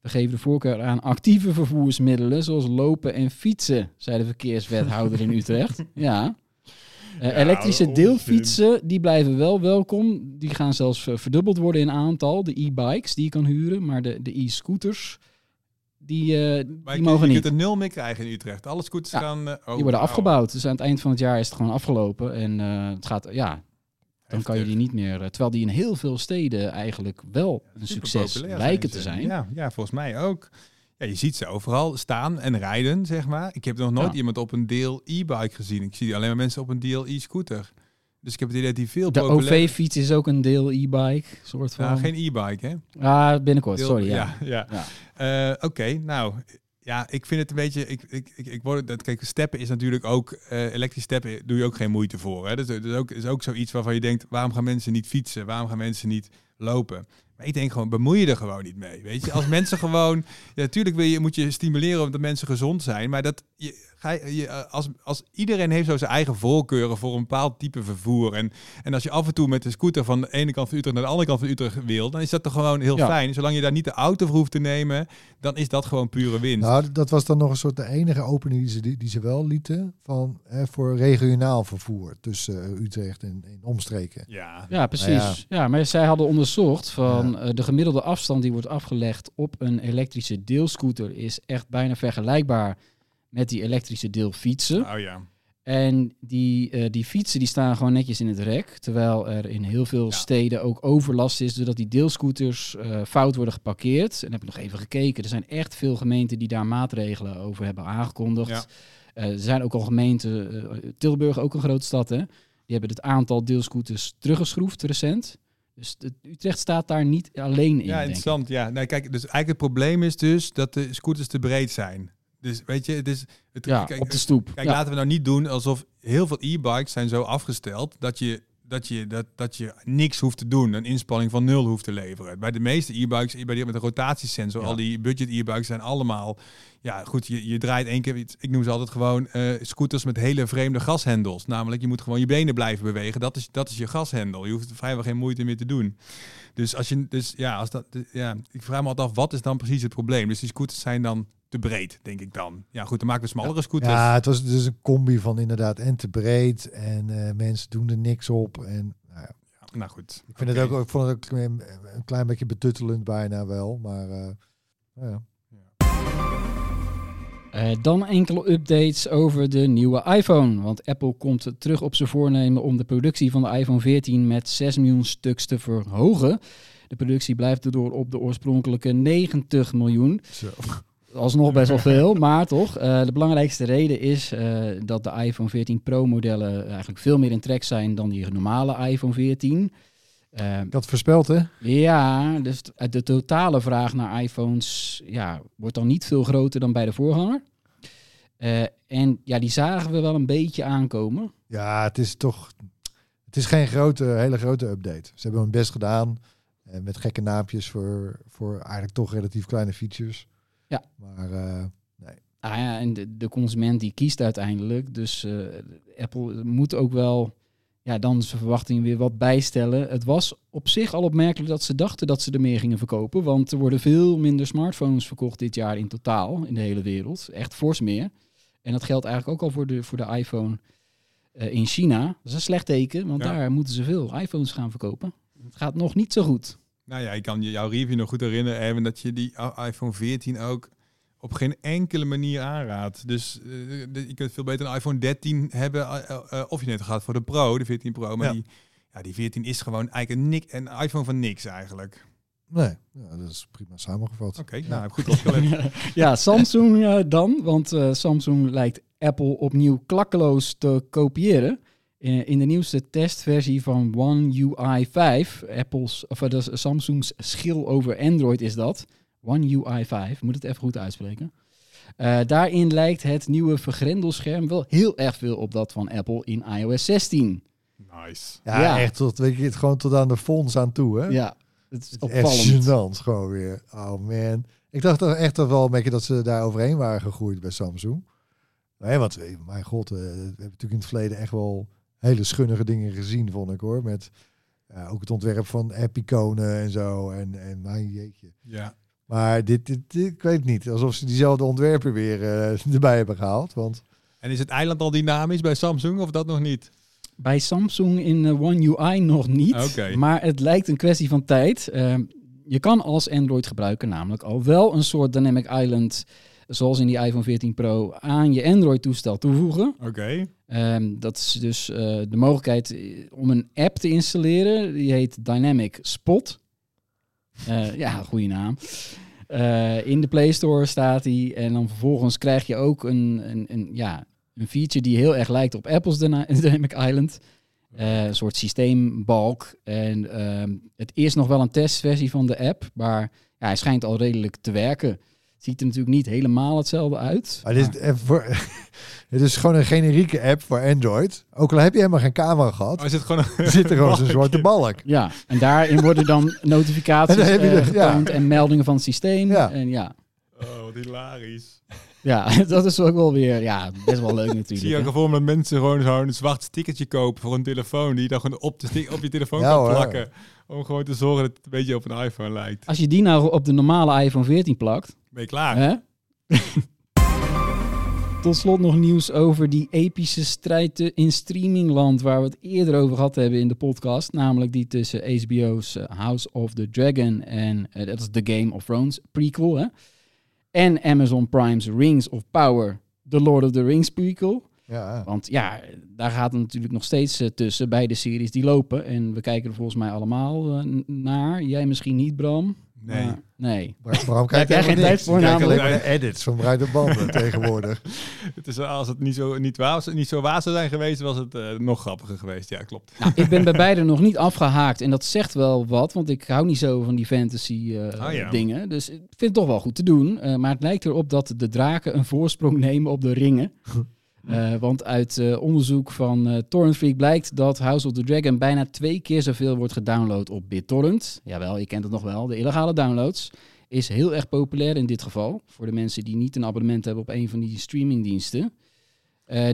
We geven de voorkeur aan actieve vervoersmiddelen zoals lopen en fietsen, zei de verkeerswethouder in Utrecht. Ja. Elektrische onzin. deelfietsen, die blijven wel welkom. Die gaan zelfs eh, verdubbeld worden in aantal. De e-bikes die je kan huren, maar de, de e-scooters, die, Maar die je, mogen je niet. kunt er nul meer krijgen in Utrecht. Alle scooters Ja, gaan... oh, Die worden afgebouwd. Dus aan het eind van het jaar is het gewoon afgelopen. En het gaat, ja, dan kan je die niet meer. Terwijl die in heel veel steden eigenlijk wel een succes lijken te zijn. Ja, ja, volgens mij ook. Ja, je ziet ze overal staan en rijden, zeg maar. Ik heb nog nooit Ja. iemand op een deel e-bike gezien. Ik zie alleen maar mensen op een deel e-scooter. Dus ik heb het idee dat die veel De. OV-fiets is ook een deel e-bike, soort van. Ja, geen e-bike, hè? Ah, binnenkort, Deel- sorry. Ja. ja. ja. Eh, Oké, nou... Ja, ik vind het een beetje... Ik, ik, ik, ik word, dat, kijk, steppen is natuurlijk ook... eh elektrisch steppen doe je ook geen moeite voor. Hè? Dat, is, dat is ook, is ook zoiets waarvan je denkt... Waarom gaan mensen niet fietsen? Waarom gaan mensen niet lopen? Maar ik denk gewoon, bemoei je er gewoon niet mee. Weet je, als mensen gewoon... Ja, natuurlijk wil je, moet je stimuleren omdat mensen gezond zijn. Maar dat, je, ga je, je, eh, als, als iedereen heeft zo zijn eigen voorkeuren voor een bepaald type vervoer. En, en als je af en toe met de scooter van de ene kant van Utrecht naar de andere kant van Utrecht wil, dan is dat toch gewoon heel Ja. fijn. Zolang je daar niet de auto voor hoeft te nemen, dan is dat gewoon pure winst. Nou, dat was dan nog een soort de enige opening die ze, die, die ze wel lieten. Van, hè, voor regionaal vervoer tussen eh, Utrecht en, en omstreken. ja. Ja, precies. ja. maar zij hadden onderzocht van eh, de gemiddelde afstand die wordt afgelegd op een elektrische deelscooter is echt bijna vergelijkbaar met die elektrische deelfietsen. Oh ja. En die, eh, die fietsen die staan gewoon netjes in het rek. Terwijl er in heel veel Ja. steden ook overlast is. Doordat die deelscooters eh, fout worden geparkeerd. En heb ik nog even gekeken. Er zijn echt veel gemeenten die daar maatregelen over hebben aangekondigd. Ja. Eh, er zijn ook al gemeenten, Tilburg ook een grote stad hè. Die hebben het aantal deelscooters teruggeschroefd recent. Dus de, Utrecht staat daar niet alleen in. Ja, denk ik. interessant. Ja, nou, kijk, dus eigenlijk het probleem is dus dat de scooters te breed zijn. Dus weet je, het is... Het, Ja, kijk, op de stoep. Kijk, ja. laten we nou niet doen alsof heel veel e-bikes zijn zo afgesteld dat je dat je, dat, dat je niks hoeft te doen, een inspanning van nul hoeft te leveren. Bij de meeste e-bikes, bij die met een rotatiesensor, Ja. al die budget e-bikes zijn allemaal, ja goed, je, je draait één keer, iets- ik noem ze altijd gewoon eh, scooters met hele vreemde gashendels. Namelijk, je moet gewoon je benen blijven bewegen, dat is, dat is je gashendel. Je hoeft vrijwel geen moeite meer te doen. Dus als je, dus ja, als dat, ja, ik vraag me altijd af, wat is dan precies het probleem? Dus die scooters zijn dan te breed, denk ik dan. Ja goed, dan maken we smallere scooters. Ja, het was dus een combi van inderdaad en te breed en eh, mensen doen er niks op. En nou ja, Nou goed. ik vind het ook, ik vond het ook een, een klein beetje betuttelend bijna wel, maar eh, nou ja. Eh, dan enkele updates over de nieuwe iPhone. Want Apple komt terug op zijn voornemen om de productie van de iPhone 14 met 6 miljoen stuks te verhogen. De productie blijft erdoor op de oorspronkelijke 90 miljoen. Zo. Alsnog best wel veel, maar toch. eh, de belangrijkste reden is eh, dat de iPhone 14 Pro modellen eigenlijk veel meer in trek zijn dan die normale iPhone 14. Eh, Ik had voorspeld, hè? ja, dus de totale vraag naar iPhones ja, wordt dan niet veel groter dan bij de voorganger. En ja, die zagen we wel een beetje aankomen. Ja, het is toch. Het is geen grote, hele grote update. Ze hebben hun best gedaan. Met gekke naampjes voor, voor eigenlijk toch relatief kleine features. Ja. Maar eh, Ah ja, en de, de consument die kiest uiteindelijk. Dus eh, Apple moet ook wel ja, dan zijn verwachtingen weer wat bijstellen. Het was op zich al opmerkelijk dat ze dachten dat ze er meer gingen verkopen. Want er worden veel minder smartphones verkocht dit jaar in totaal in de hele wereld. Echt fors meer. En dat geldt eigenlijk ook al voor de, voor de iPhone eh, in China. Dat is een slecht teken, want Ja. daar moeten ze veel iPhones gaan verkopen. Het gaat nog niet zo goed. Nou ja, ik kan je jouw review nog goed herinneren, Erwin, dat je die iPhone 14 ook op geen enkele manier aanraadt. Dus eh, je kunt veel beter een iPhone 13 hebben, eh, eh, of je net gaat voor de Pro, de 14 Pro. Maar Ja. die, ja, die 14 is gewoon eigenlijk een, nik, een iPhone van niks eigenlijk. nee, ja, dat is prima samengevat. Oké, nou heb ik goed opgelet. Ja, Samsung dan. Want eh, Samsung lijkt Apple opnieuw klakkeloos te kopiëren. Eh, in de nieuwste testversie van One UI 5, Apple's, of eh, dat is Samsung's schil over Android is dat. One UI 5, moet het even goed uitspreken. Eh, daarin lijkt het nieuwe vergrendelscherm wel heel erg veel op dat van Apple in iOS 16. Nice. Ja, Ja. echt tot, weet je, het gewoon tot aan de fonds aan toe, hè? Ja, het is Het is echt opvallend. gênant gewoon weer. Oh man. Ik dacht toch echt wel een beetje dat ze daar overheen waren gegroeid bij Samsung. Nee, want mijn god, eh, we hebben natuurlijk in het verleden echt wel hele schunnige dingen gezien, vond ik hoor. Met ja, ook het ontwerp van epiconen en zo. En, en mijn jeetje. Ja. Maar dit, dit, dit- ik weet niet. Alsof ze diezelfde ontwerpen weer eh, erbij hebben gehaald. Want En is het eiland al dynamisch bij Samsung of dat nog niet? Bij Samsung in eh, One UI nog niet. Oké. Maar het lijkt een kwestie van tijd. Eh, je kan als Android-gebruiker namelijk al wel een soort Dynamic Island, zoals in die iPhone 14 Pro, aan je Android-toestel toevoegen. Oké. Ehm, dat is dus eh, de mogelijkheid eh, om een app te installeren. Die heet Dynamic Spot. Eh, ja, goede naam. In de Play Store staat die. En dan vervolgens krijg je ook een, een, een, ja, een feature die heel erg lijkt op Apple's Dyna- Dynamic Island. Een soort systeembalk. En ehm, het is nog wel een testversie van de app. Maar ja, hij schijnt al redelijk te werken. Het ziet er natuurlijk niet helemaal hetzelfde uit. maar dit is, voor, het is gewoon een generieke app voor Android. Ook al heb je helemaal geen camera gehad. Oh, is het gewoon een... Er zit er gewoon zo'n zwarte balk. Ja, en daarin worden dan notificaties En dan heb je eh, ja. en meldingen van het systeem. Ja. En ja, Oh, wat hilarisch. ja, dat is ook wel weer ja, best wel leuk Ik zie natuurlijk. ook voor dat mensen gewoon zo'n zwart stickertje kopen voor een telefoon. Die je dan gewoon op, de op je telefoon Ja, kan hoor. plakken. Om gewoon te zorgen dat het een beetje op een iPhone lijkt. Als je die nou op de normale iPhone 14 plakt, Ben je klaar? hè? Tot slot nog nieuws over die epische strijd in streamingland waar we het eerder over gehad hebben in de podcast. Namelijk die tussen HBO's eh, House of the Dragon en eh, dat is de Game of Thrones prequel. Hè? En Amazon Prime's Rings of Power, The Lord of the Rings prequel. Ja. Want ja, daar gaat het natuurlijk nog steeds eh, tussen beide series die lopen. En we kijken er volgens mij allemaal naar. Jij misschien niet, Bram. Nee. Maar- nee. Bra- Bram kijkt jij geen tijd voor, Ik kijk alleen maar de edits van Bruid en Banden tegenwoordig. Het is, als het niet zo, niet, waar, als het niet zo waar zou zijn geweest, was het eh, nog grappiger geweest. Ja, klopt. Nou, ik ben bij beide nog niet afgehaakt. En dat zegt wel wat, want ik hou niet zo van die fantasy eh, Ah, ja. dingen. Dus ik vind het toch wel goed te doen. Eh, maar het lijkt erop dat de draken een voorsprong nemen op de ringen. Eh, want uit eh, onderzoek van eh Torrent Freak blijkt dat House of the Dragon bijna twee keer zoveel wordt gedownload op BitTorrent. Jawel, je kent het nog wel, de illegale downloads. Is heel erg populair in dit geval. Voor de mensen die niet een abonnement hebben op een van die streamingdiensten.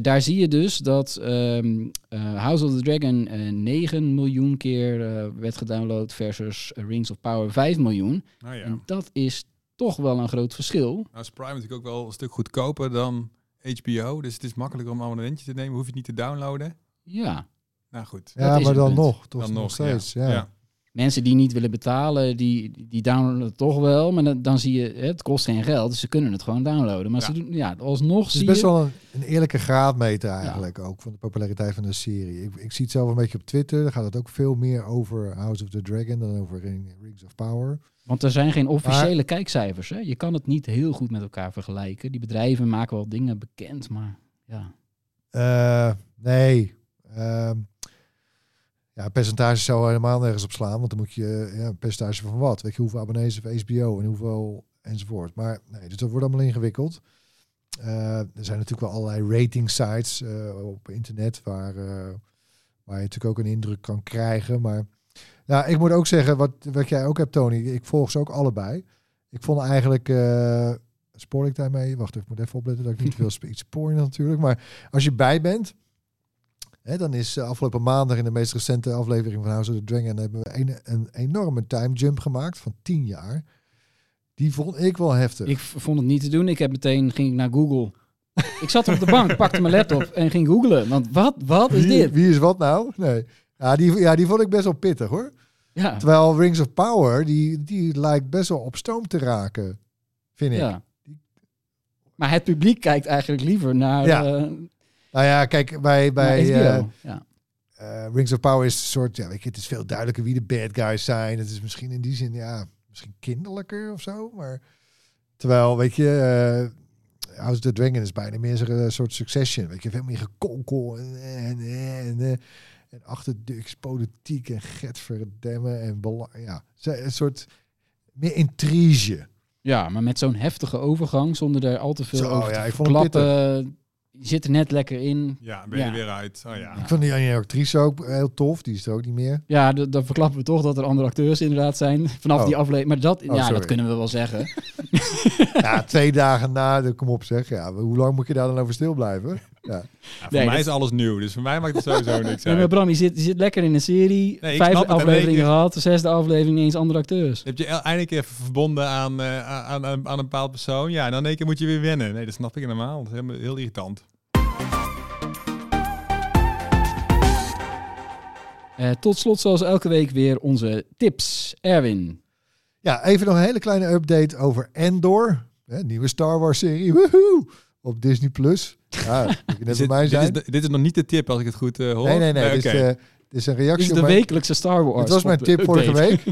Daar zie je dus dat ehm, eh, House of the Dragon eh 9 miljoen keer werd gedownload versus Rings of Power 5 miljoen. Nou ja. En dat is toch wel een groot verschil. Nou is Prime natuurlijk ook wel een stuk goedkoper dan HBO. Dus het is makkelijker om een abonnementje te nemen. Hoef je het niet te downloaden. Ja, Nou goed. Ja, maar dan punt. nog. Toch dan nog, nog, steeds. ja. Ja. Mensen die niet willen betalen, die, die downloaden het toch wel. Maar dan, dan zie je, het kost geen geld, dus ze kunnen het gewoon downloaden. Maar Ja. ze doen, ja, alsnog Het zie is best je... wel een, een eerlijke graadmeter eigenlijk ook van de populariteit van de serie. Ik, ik zie het zelf een beetje op Twitter. Daar gaat het ook veel meer over House of the Dragon dan over Ring- Rings of Power. Want er zijn geen officiële kijkcijfers. Hè? Je kan het niet heel goed met elkaar vergelijken. Die bedrijven maken wel dingen bekend, maar ja. Eh, nee. Ehm, ja, percentages zou helemaal nergens op slaan. Want dan moet je ja, een percentage van wat? Weet je hoeveel abonnees heeft HBO en hoeveel enzovoort. Maar nee, dus dat wordt allemaal ingewikkeld. Eh, er zijn natuurlijk wel allerlei rating sites eh, op internet waar, eh, waar je natuurlijk ook een indruk kan krijgen. Maar ja, ik moet ook zeggen, wat, wat jij ook hebt, Tony, ik volg ze ook allebei. Ik vond eigenlijk, eh spoor ik daarmee? Wacht, ik moet even opletten dat ik niet veel iets spoor natuurlijk. Maar als je bij bent, dan is eh, afgelopen maandag in de meest recente aflevering van House of the Dragon hebben we een, een enorme time jump gemaakt van 10 jaar. Die vond ik wel heftig. Ik vond het niet te doen. Ik heb meteen ging ik naar Google. ik zat op de bank, pakte mijn laptop en ging googlen. Want wat, wat is wie, dit? wie is wat nou? Nee. Ja die, ja, die vond ik best wel pittig hoor. Ja, Terwijl Rings of Power, die, die lijkt best wel op stoom te raken, vind ik. ja. Maar het publiek kijkt eigenlijk liever naar Ja. eh, Nou ja, kijk, bij, bij eh, ja. eh, Rings of Power is een soort, ja, weet je, het is veel duidelijker wie de bad guys zijn. Het is misschien in die zin, ja, misschien kinderlijker of zo. Maar terwijl, weet je, eh House of the Dragon is bijna meer eh, soort succession. Weet je, veel meer gekonkel en, en, en, en, en achterduks politiek en getverdemmen en bela- ja, een soort meer intrige. ja, maar met zo'n heftige overgang, zonder er al te veel Zo, over ja, te ik vond het. Je zit er net lekker in. Ja, ben je Ja. er weer uit. Oh ja. Ik vond die actrice ook heel tof. Die is er ook niet meer. Ja, dan verklappen we toch dat er andere acteurs inderdaad zijn vanaf Oh. die aflevering. Maar dat, Oh, ja, sorry. dat kunnen we wel zeggen. Ja, twee dagen na, de, kom op zeg. Ja, hoe lang moet je daar dan over stil blijven? Ja. Ja, voor Nee, mij dat- is alles nieuw. Dus voor mij maakt het sowieso niks maar uit. Bram, je zit, je zit lekker in een serie. Nee, vijf afleveringen gehad. De zesde aflevering niet eens andere acteurs. Heb je el- eindelijk even verbonden aan, eh, aan, aan, aan een bepaald persoon? Ja, en dan in één keer moet je weer wennen. Nee, dat snap ik helemaal. Dat is helemaal, heel irritant. Eh, tot slot zoals elke week weer onze tips. Erwin. ja, even nog een hele kleine update over Endor. Hè, nieuwe Star Wars serie. Woehoe! Op Disney+. Plus. Bij Is dit, dit, is, de- dit is nog niet de tip als ik het goed eh, hoor. Nee, nee, nee. Dit is, eh, dit is een Dit reactie is op de mijn- wekelijkse Star Wars. Het was mijn tip vorige week.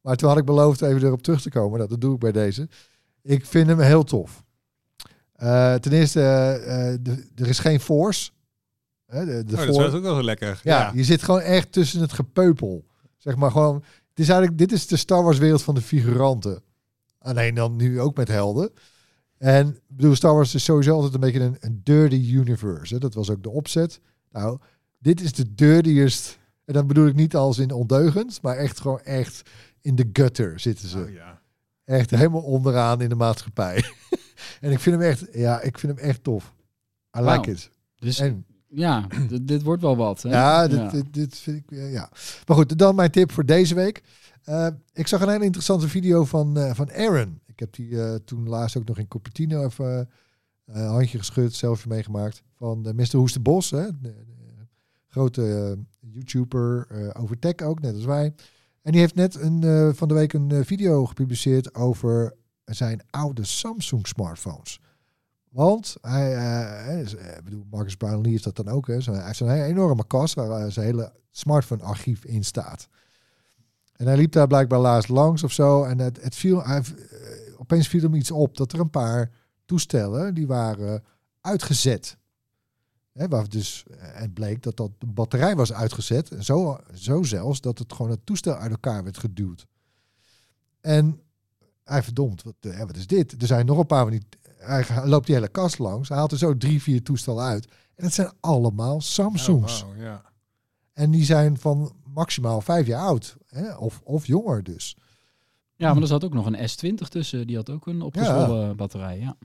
Maar toen had ik beloofd even erop terug te komen. Nou, dat doe ik bij deze. Ik vind hem heel tof. Eh, ten eerste, de- er is geen force. Hè, de, de Oh, dat Force- is ook wel zo lekker. Ja, Ja. je zit gewoon echt tussen het gepeupel. Zeg maar gewoon. Het is eigenlijk, dit is de Star Wars wereld van de figuranten. Alleen dan nu ook met helden. En ik bedoel, Star Wars is sowieso altijd een beetje een, een dirty universe. Hè? Dat was ook de opzet. Nou, dit is de dirtiest. En dan bedoel ik niet als in ondeugend, maar echt gewoon echt in de gutter zitten ze. Oh, ja. Echt helemaal onderaan in de maatschappij. en ik vind hem echt, ja, ik vind hem echt tof. I like it. Dus En ja, dit, dit wordt wel wat. Hè? ja, dit, Dit, dit vind ik, eh, ja. Maar goed, dan mijn tip voor deze week. Eh, ik zag een hele interessante video van, eh, van Aaron. Ik heb die eh, toen laatst ook nog in Cupertino even eh, handje geschud, selfie meegemaakt. Van uh, Mr. Hoes de Bos, hè, de, grote eh, YouTuber eh, over tech ook, net als wij. En die heeft net een, eh, van de week een eh, video gepubliceerd over zijn oude Samsung smartphones. Want hij, eh, is- eh, ik bedoel, Marcus Brownlee heeft dat dan ook. Hè. Hij heeft zo'n enorme kast waar eh, zijn hele smartphone-archief in staat. En hij liep daar blijkbaar laatst langs of zo. En het, het viel, eh, opeens viel hem iets op dat er een paar toestellen die waren uitgezet. Hè, waar dus, eh, het bleek dat, dat de batterij was uitgezet. En zo, zo zelfs dat het gewoon het toestel uit elkaar werd geduwd. En hij verdomd, wat, eh, wat is dit? Er zijn nog een paar van die hij loopt die hele kast langs. Hij haalt er zo drie, vier toestellen uit. En het zijn allemaal Samsungs. Oh, ja. En die zijn van maximaal vijf jaar oud. Hè? Of, of jonger dus. Ja, maar er zat ook nog een S20 tussen. Die had ook een opgezwollen batterij. Ja.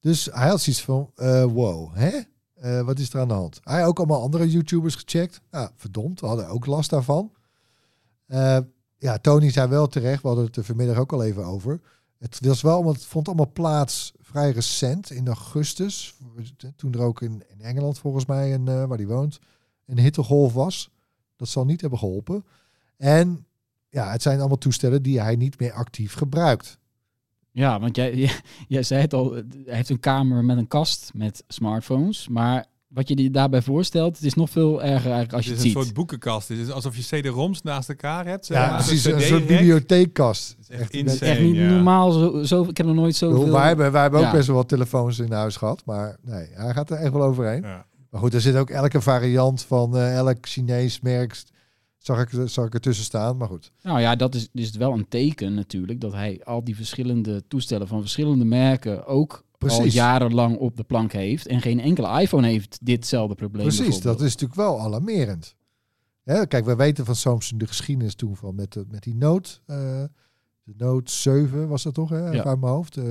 Dus hij had zoiets van, eh, wow, hè? Eh, wat is er aan de hand? Hij had ook allemaal andere YouTubers gecheckt. Nou, verdomd, we hadden ook last daarvan. Eh, ja, Tony zei wel terecht, we hadden het er vanmiddag ook al even over. Het, was wel, allemaal- het vond allemaal plaats vrij recent, in augustus. Toen er ook in, in Engeland volgens mij, een, waar hij woont, een hittegolf was. Dat zal niet hebben geholpen. En ja, het zijn allemaal toestellen die hij niet meer actief gebruikt. Ja, want jij, jij, jij zei het al, hij heeft een kamer met een kast met smartphones. Maar wat je je daarbij voorstelt, het is nog veel erger eigenlijk als je Het het is een soort boekenkast. Het is alsof je CD-ROMs naast elkaar hebt. Ja, maar. precies. Zo'n Een soort bibliotheekkast. is echt insane. Echt niet ja. normaal, zo, zo, ik heb nog nooit zoveel... Wij hebben, wij hebben ook best wel wat telefoons in huis gehad. Maar nee, hij gaat er echt wel overheen. Ja. Maar goed, er zit ook elke variant van eh, elk Chinees merk. Zag ik, zag ik ertussen staan. Maar goed. Nou ja, dat is dus wel een teken natuurlijk, dat hij al die verschillende toestellen van verschillende merken ook al Precies. jarenlang op de plank heeft. En geen enkele iPhone heeft ditzelfde probleem. Precies, dat is natuurlijk wel alarmerend. Hè, kijk, we weten van Samsung de geschiedenis toen van met, de, met die Note. eh, de Note 7 was dat toch, hè? Even uit mijn hoofd. eh,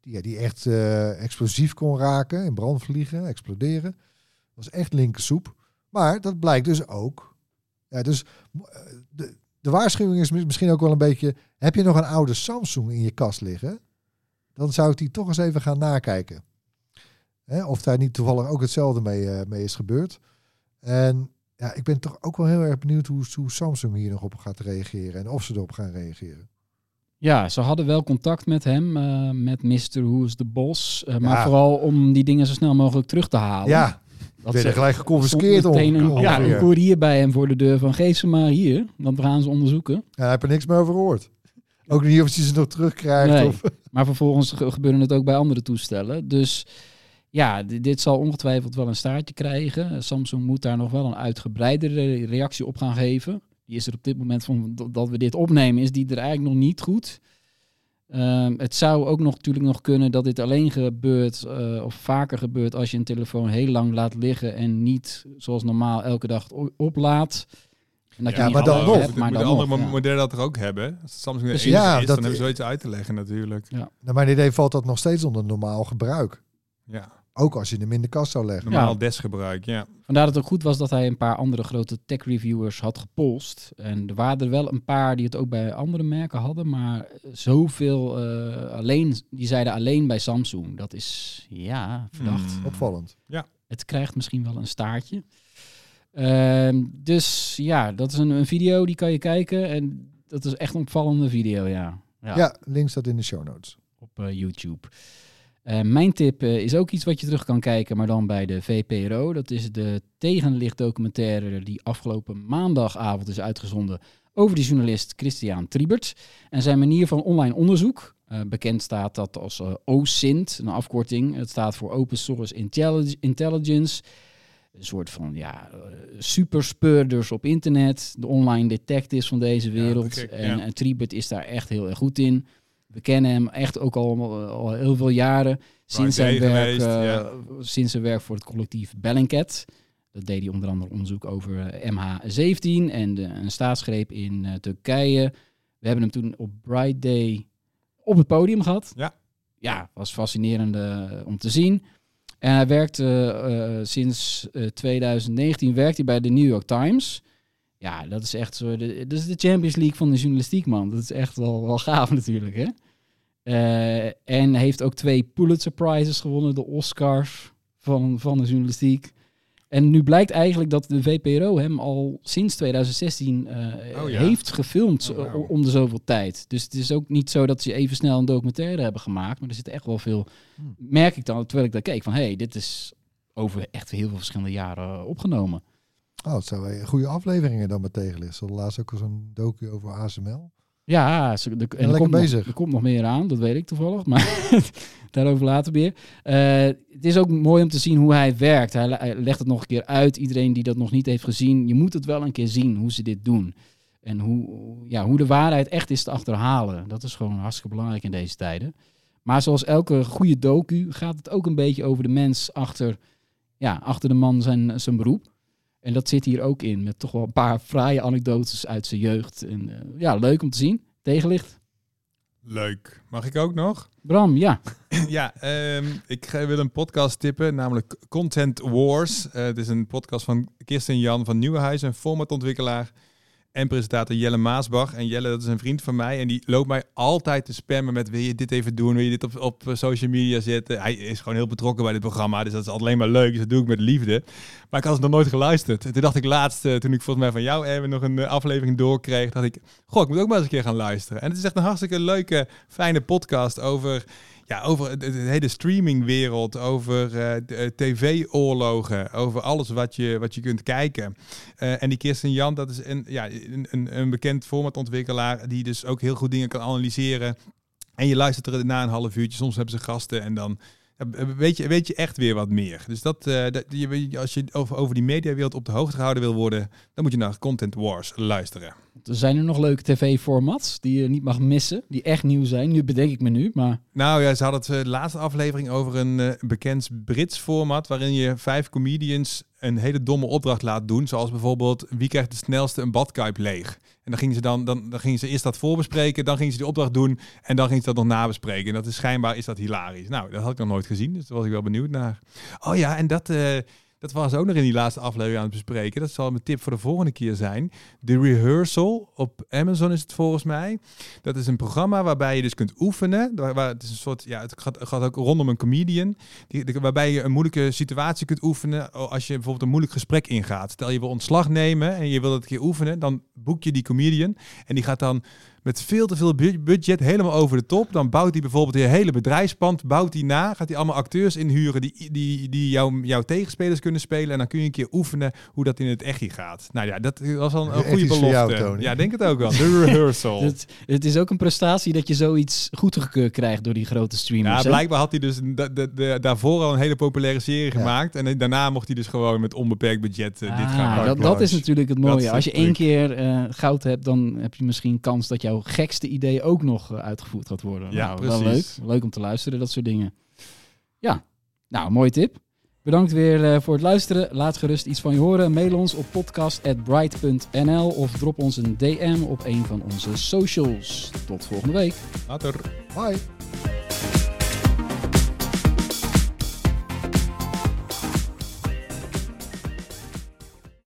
die, ja, die echt eh, explosief kon raken, in brand vliegen, exploderen. was echt linkersoep. Maar dat blijkt dus ook. Ja, dus eh, de, de waarschuwing is mis- misschien ook wel een beetje... Heb je nog een oude Samsung in je kast liggen? Dan zou ik die toch eens even gaan nakijken. Hè, of daar niet toevallig ook hetzelfde mee, eh, mee is gebeurd. En ja, ik ben toch ook wel heel erg benieuwd hoe, hoe Samsung hier nog op gaat reageren. En of ze erop gaan reageren. Ja, ze hadden wel contact met hem, eh, met Mr. Who's the Boss. eh, maar Ja. vooral om die dingen zo snel mogelijk terug te halen. Ja, dat werden gelijk geconfiskeerd om, meteen een, ja, een koerier bij hem voor de deur van geef ze maar hier, want we gaan ze onderzoeken. En hij heeft er niks meer over gehoord. Ook niet of hij ze nog terugkrijgt. Nee. Of, Maar vervolgens ge- gebeurde het ook bij andere toestellen. Dus ja, di- dit zal ongetwijfeld wel een staartje krijgen. Samsung moet daar nog wel een uitgebreidere reactie op gaan geven. Die is er op dit moment van dat we dit opnemen, is die er eigenlijk nog niet goed. Ehm, het zou ook nog natuurlijk nog kunnen dat dit alleen gebeurt eh, of vaker gebeurt als je een telefoon heel lang laat liggen en niet zoals normaal elke dag oplaadt. En dat Ja, maar dan nog. hebt, maar de dan andere nog, mo- ja. modellen dat er ook hebben. Als Samsung er enige Ja, is, dat- dan hebben ze zoiets uit te leggen natuurlijk. naar mijn idee valt dat nog steeds onder normaal gebruik. Ja, Ook als je hem in de kast zou leggen. normaal Ja. desgebruik, ja. Vandaar dat het ook goed was dat hij een paar andere grote tech-reviewers had gepolst. En er waren er wel een paar die het ook bij andere merken hadden, maar zoveel eh, alleen, die zeiden alleen bij Samsung. Dat is, ja, verdacht. Hmm. Opvallend. Het krijgt misschien wel een staartje. Ehm, dus ja, dat is een, een video, die kan je kijken. En dat is echt een opvallende video, ja. Ja. link staat in de show notes. op eh, YouTube. Eh, mijn tip eh, is ook iets wat je terug kan kijken, maar dan bij de VPRO. Dat is de tegenlichtdocumentaire die afgelopen maandagavond is uitgezonden over de journalist Christian Triebert en zijn manier van online onderzoek. Eh, bekend staat dat als OSINT, een afkorting. Het staat voor Open Source Intelli- Intelligence. Een soort van ja, superspeurders op internet. De online detectives van deze wereld. gek, en ja. Triebert is daar echt heel erg goed in. We kennen hem echt ook al, al heel veel jaren. Sinds zijn, werk, geweest, eh, ja. sinds zijn werk voor het collectief Bellingcat. Dat deed hij onder andere onderzoek over eh, MH17 en de, een staatsgreep in eh, Turkije. We hebben hem toen op Bright Day op het podium gehad. Ja. Ja, was fascinerend om te zien. En hij werkt eh, sinds eh, 2019 werkt hij bij de New York Times. Ja, dat is echt zo. De, dat is de Champions League van de journalistiek, man. Dat is echt wel, wel gaaf natuurlijk, hè? Eh, en heeft ook twee Pulitzer Prizes gewonnen, de Oscars van, van de journalistiek. En nu blijkt eigenlijk dat de VPRO hem al sinds 2016 eh, Oh ja. heeft gefilmd Oh, eh, om de zoveel tijd. Dus het is ook niet zo dat ze even snel een documentaire hebben gemaakt. Maar er zit echt wel veel, Hmm. merk ik dan, terwijl ik daar keek, van hé, hey, dit is over echt heel veel verschillende jaren opgenomen. Oh, het wel goede afleveringen dan met tegenliggen. Ze laatst ook zo'n docu over ASML. Ja, ze, de, en er, komt nog, bezig. er komt nog meer aan, dat weet ik toevallig, maar daarover later weer. Eh, het is ook mooi om te zien hoe hij werkt. Hij, hij legt het nog een keer uit. Iedereen die dat nog niet heeft gezien, je moet het wel een keer zien hoe ze dit doen. En hoe, ja, hoe de waarheid echt is te achterhalen. Dat is gewoon hartstikke belangrijk in deze tijden. Maar zoals elke goede docu gaat het ook een beetje over de mens achter, ja, achter de man zijn, zijn beroep. En dat zit hier ook in, met toch wel een paar fraaie anekdotes uit zijn jeugd. En eh, ja, leuk om te zien. Tegenlicht. Leuk. Mag ik ook nog? Bram, ja. ja, ehm, ik wil een podcast tippen, namelijk Content Wars. Eh, het is een podcast van Kirsten Jan van Nieuwenhuizen, een formatontwikkelaar en presentator Jelle Maasbach. En Jelle, dat is een vriend van mij en die loopt mij altijd te spammen met wil je dit even doen, wil je dit op, op eh, social media zetten. Hij is gewoon heel betrokken bij dit programma, dus dat is alleen maar leuk. Dus dat doe ik met liefde. Maar ik had het nog nooit geluisterd. En toen dacht ik laatst, eh, toen ik volgens mij van jou Erwin nog een eh, aflevering doorkreeg, dacht ik, goh, ik moet ook maar eens een keer gaan luisteren. En het is echt een hartstikke leuke, fijne podcast over ja, over de, hele streamingwereld, over eh, tv-oorlogen, over alles wat je, wat je kunt kijken. Eh, en die Kirsten Jan, dat is een, ja, een, een, bekend formatontwikkelaar die dus ook heel goed dingen kan analyseren. En je luistert er na een half uurtje, soms hebben ze gasten en dan weet, je, weet je echt weer wat meer. Dus dat, dat je, als je over, over die mediawereld op de hoogte gehouden wil worden, dan moet je naar Content Wars luisteren. Er zijn er nog leuke tv-formats die je niet mag missen, die echt nieuw zijn. Nu bedenk ik me nu, maar Nou ja, ze hadden het eh, de laatste aflevering over een eh, bekend Brits format waarin je vijf comedians een hele domme opdracht laat doen. Zoals bijvoorbeeld wie krijgt de snelste een badkuip leeg. En dan gingen ze dan, dan, dan gingen ze eerst dat voorbespreken, dan gingen ze die opdracht doen en dan gingen ze dat nog nabespreken. En dat is schijnbaar is dat hilarisch. Nou, dat had ik nog nooit gezien, dus daar was ik wel benieuwd naar. Oh ja, en dat, eh, dat was ook nog in die laatste aflevering aan het bespreken. Dat zal mijn tip voor de volgende keer zijn. The Rehearsal op Amazon is het volgens mij. Dat is een programma waarbij je dus kunt oefenen. Waar, het is een soort, ja, het gaat, ook rondom een comedian. Waarbij je een moeilijke situatie kunt oefenen. Als je bijvoorbeeld een moeilijk gesprek ingaat. Stel je wil ontslag nemen en je wil dat een keer oefenen. Dan boek je die comedian. En die gaat dan met veel te veel bu- budget helemaal over de top. Dan bouwt hij bijvoorbeeld je hele bedrijfspand, bouwt hij na. Gaat hij allemaal acteurs inhuren die, die, die jou, jouw tegenspelers kunnen spelen. En dan kun je een keer oefenen hoe dat in het echt gaat. Nou ja, dat was al een, goede iets voor jou, belofte. Tony. ja, denk het ook wel. De rehearsal. het, het is ook een prestatie dat je zoiets goedgekeurd krijgt door die grote streamers. Ja, hè? blijkbaar had hij dus daarvoor al een hele populaire serie Ja. gemaakt. En daarna mocht hij dus gewoon met onbeperkt budget eh, dit Ah, gaan maken. dat, dat is natuurlijk het mooie. Als je één keer eh, goud hebt, dan heb je misschien kans dat jouw gekste idee ook nog eh, uitgevoerd gaat worden. Ja, nou, wel leuk. Leuk om te luisteren, dat soort dingen. Ja, nou, mooie tip. Bedankt weer eh, voor het luisteren. Laat gerust iets van je horen. Mail ons op podcast.bright.nl of drop ons een DM op een van onze socials. Tot volgende week. Later. Bye.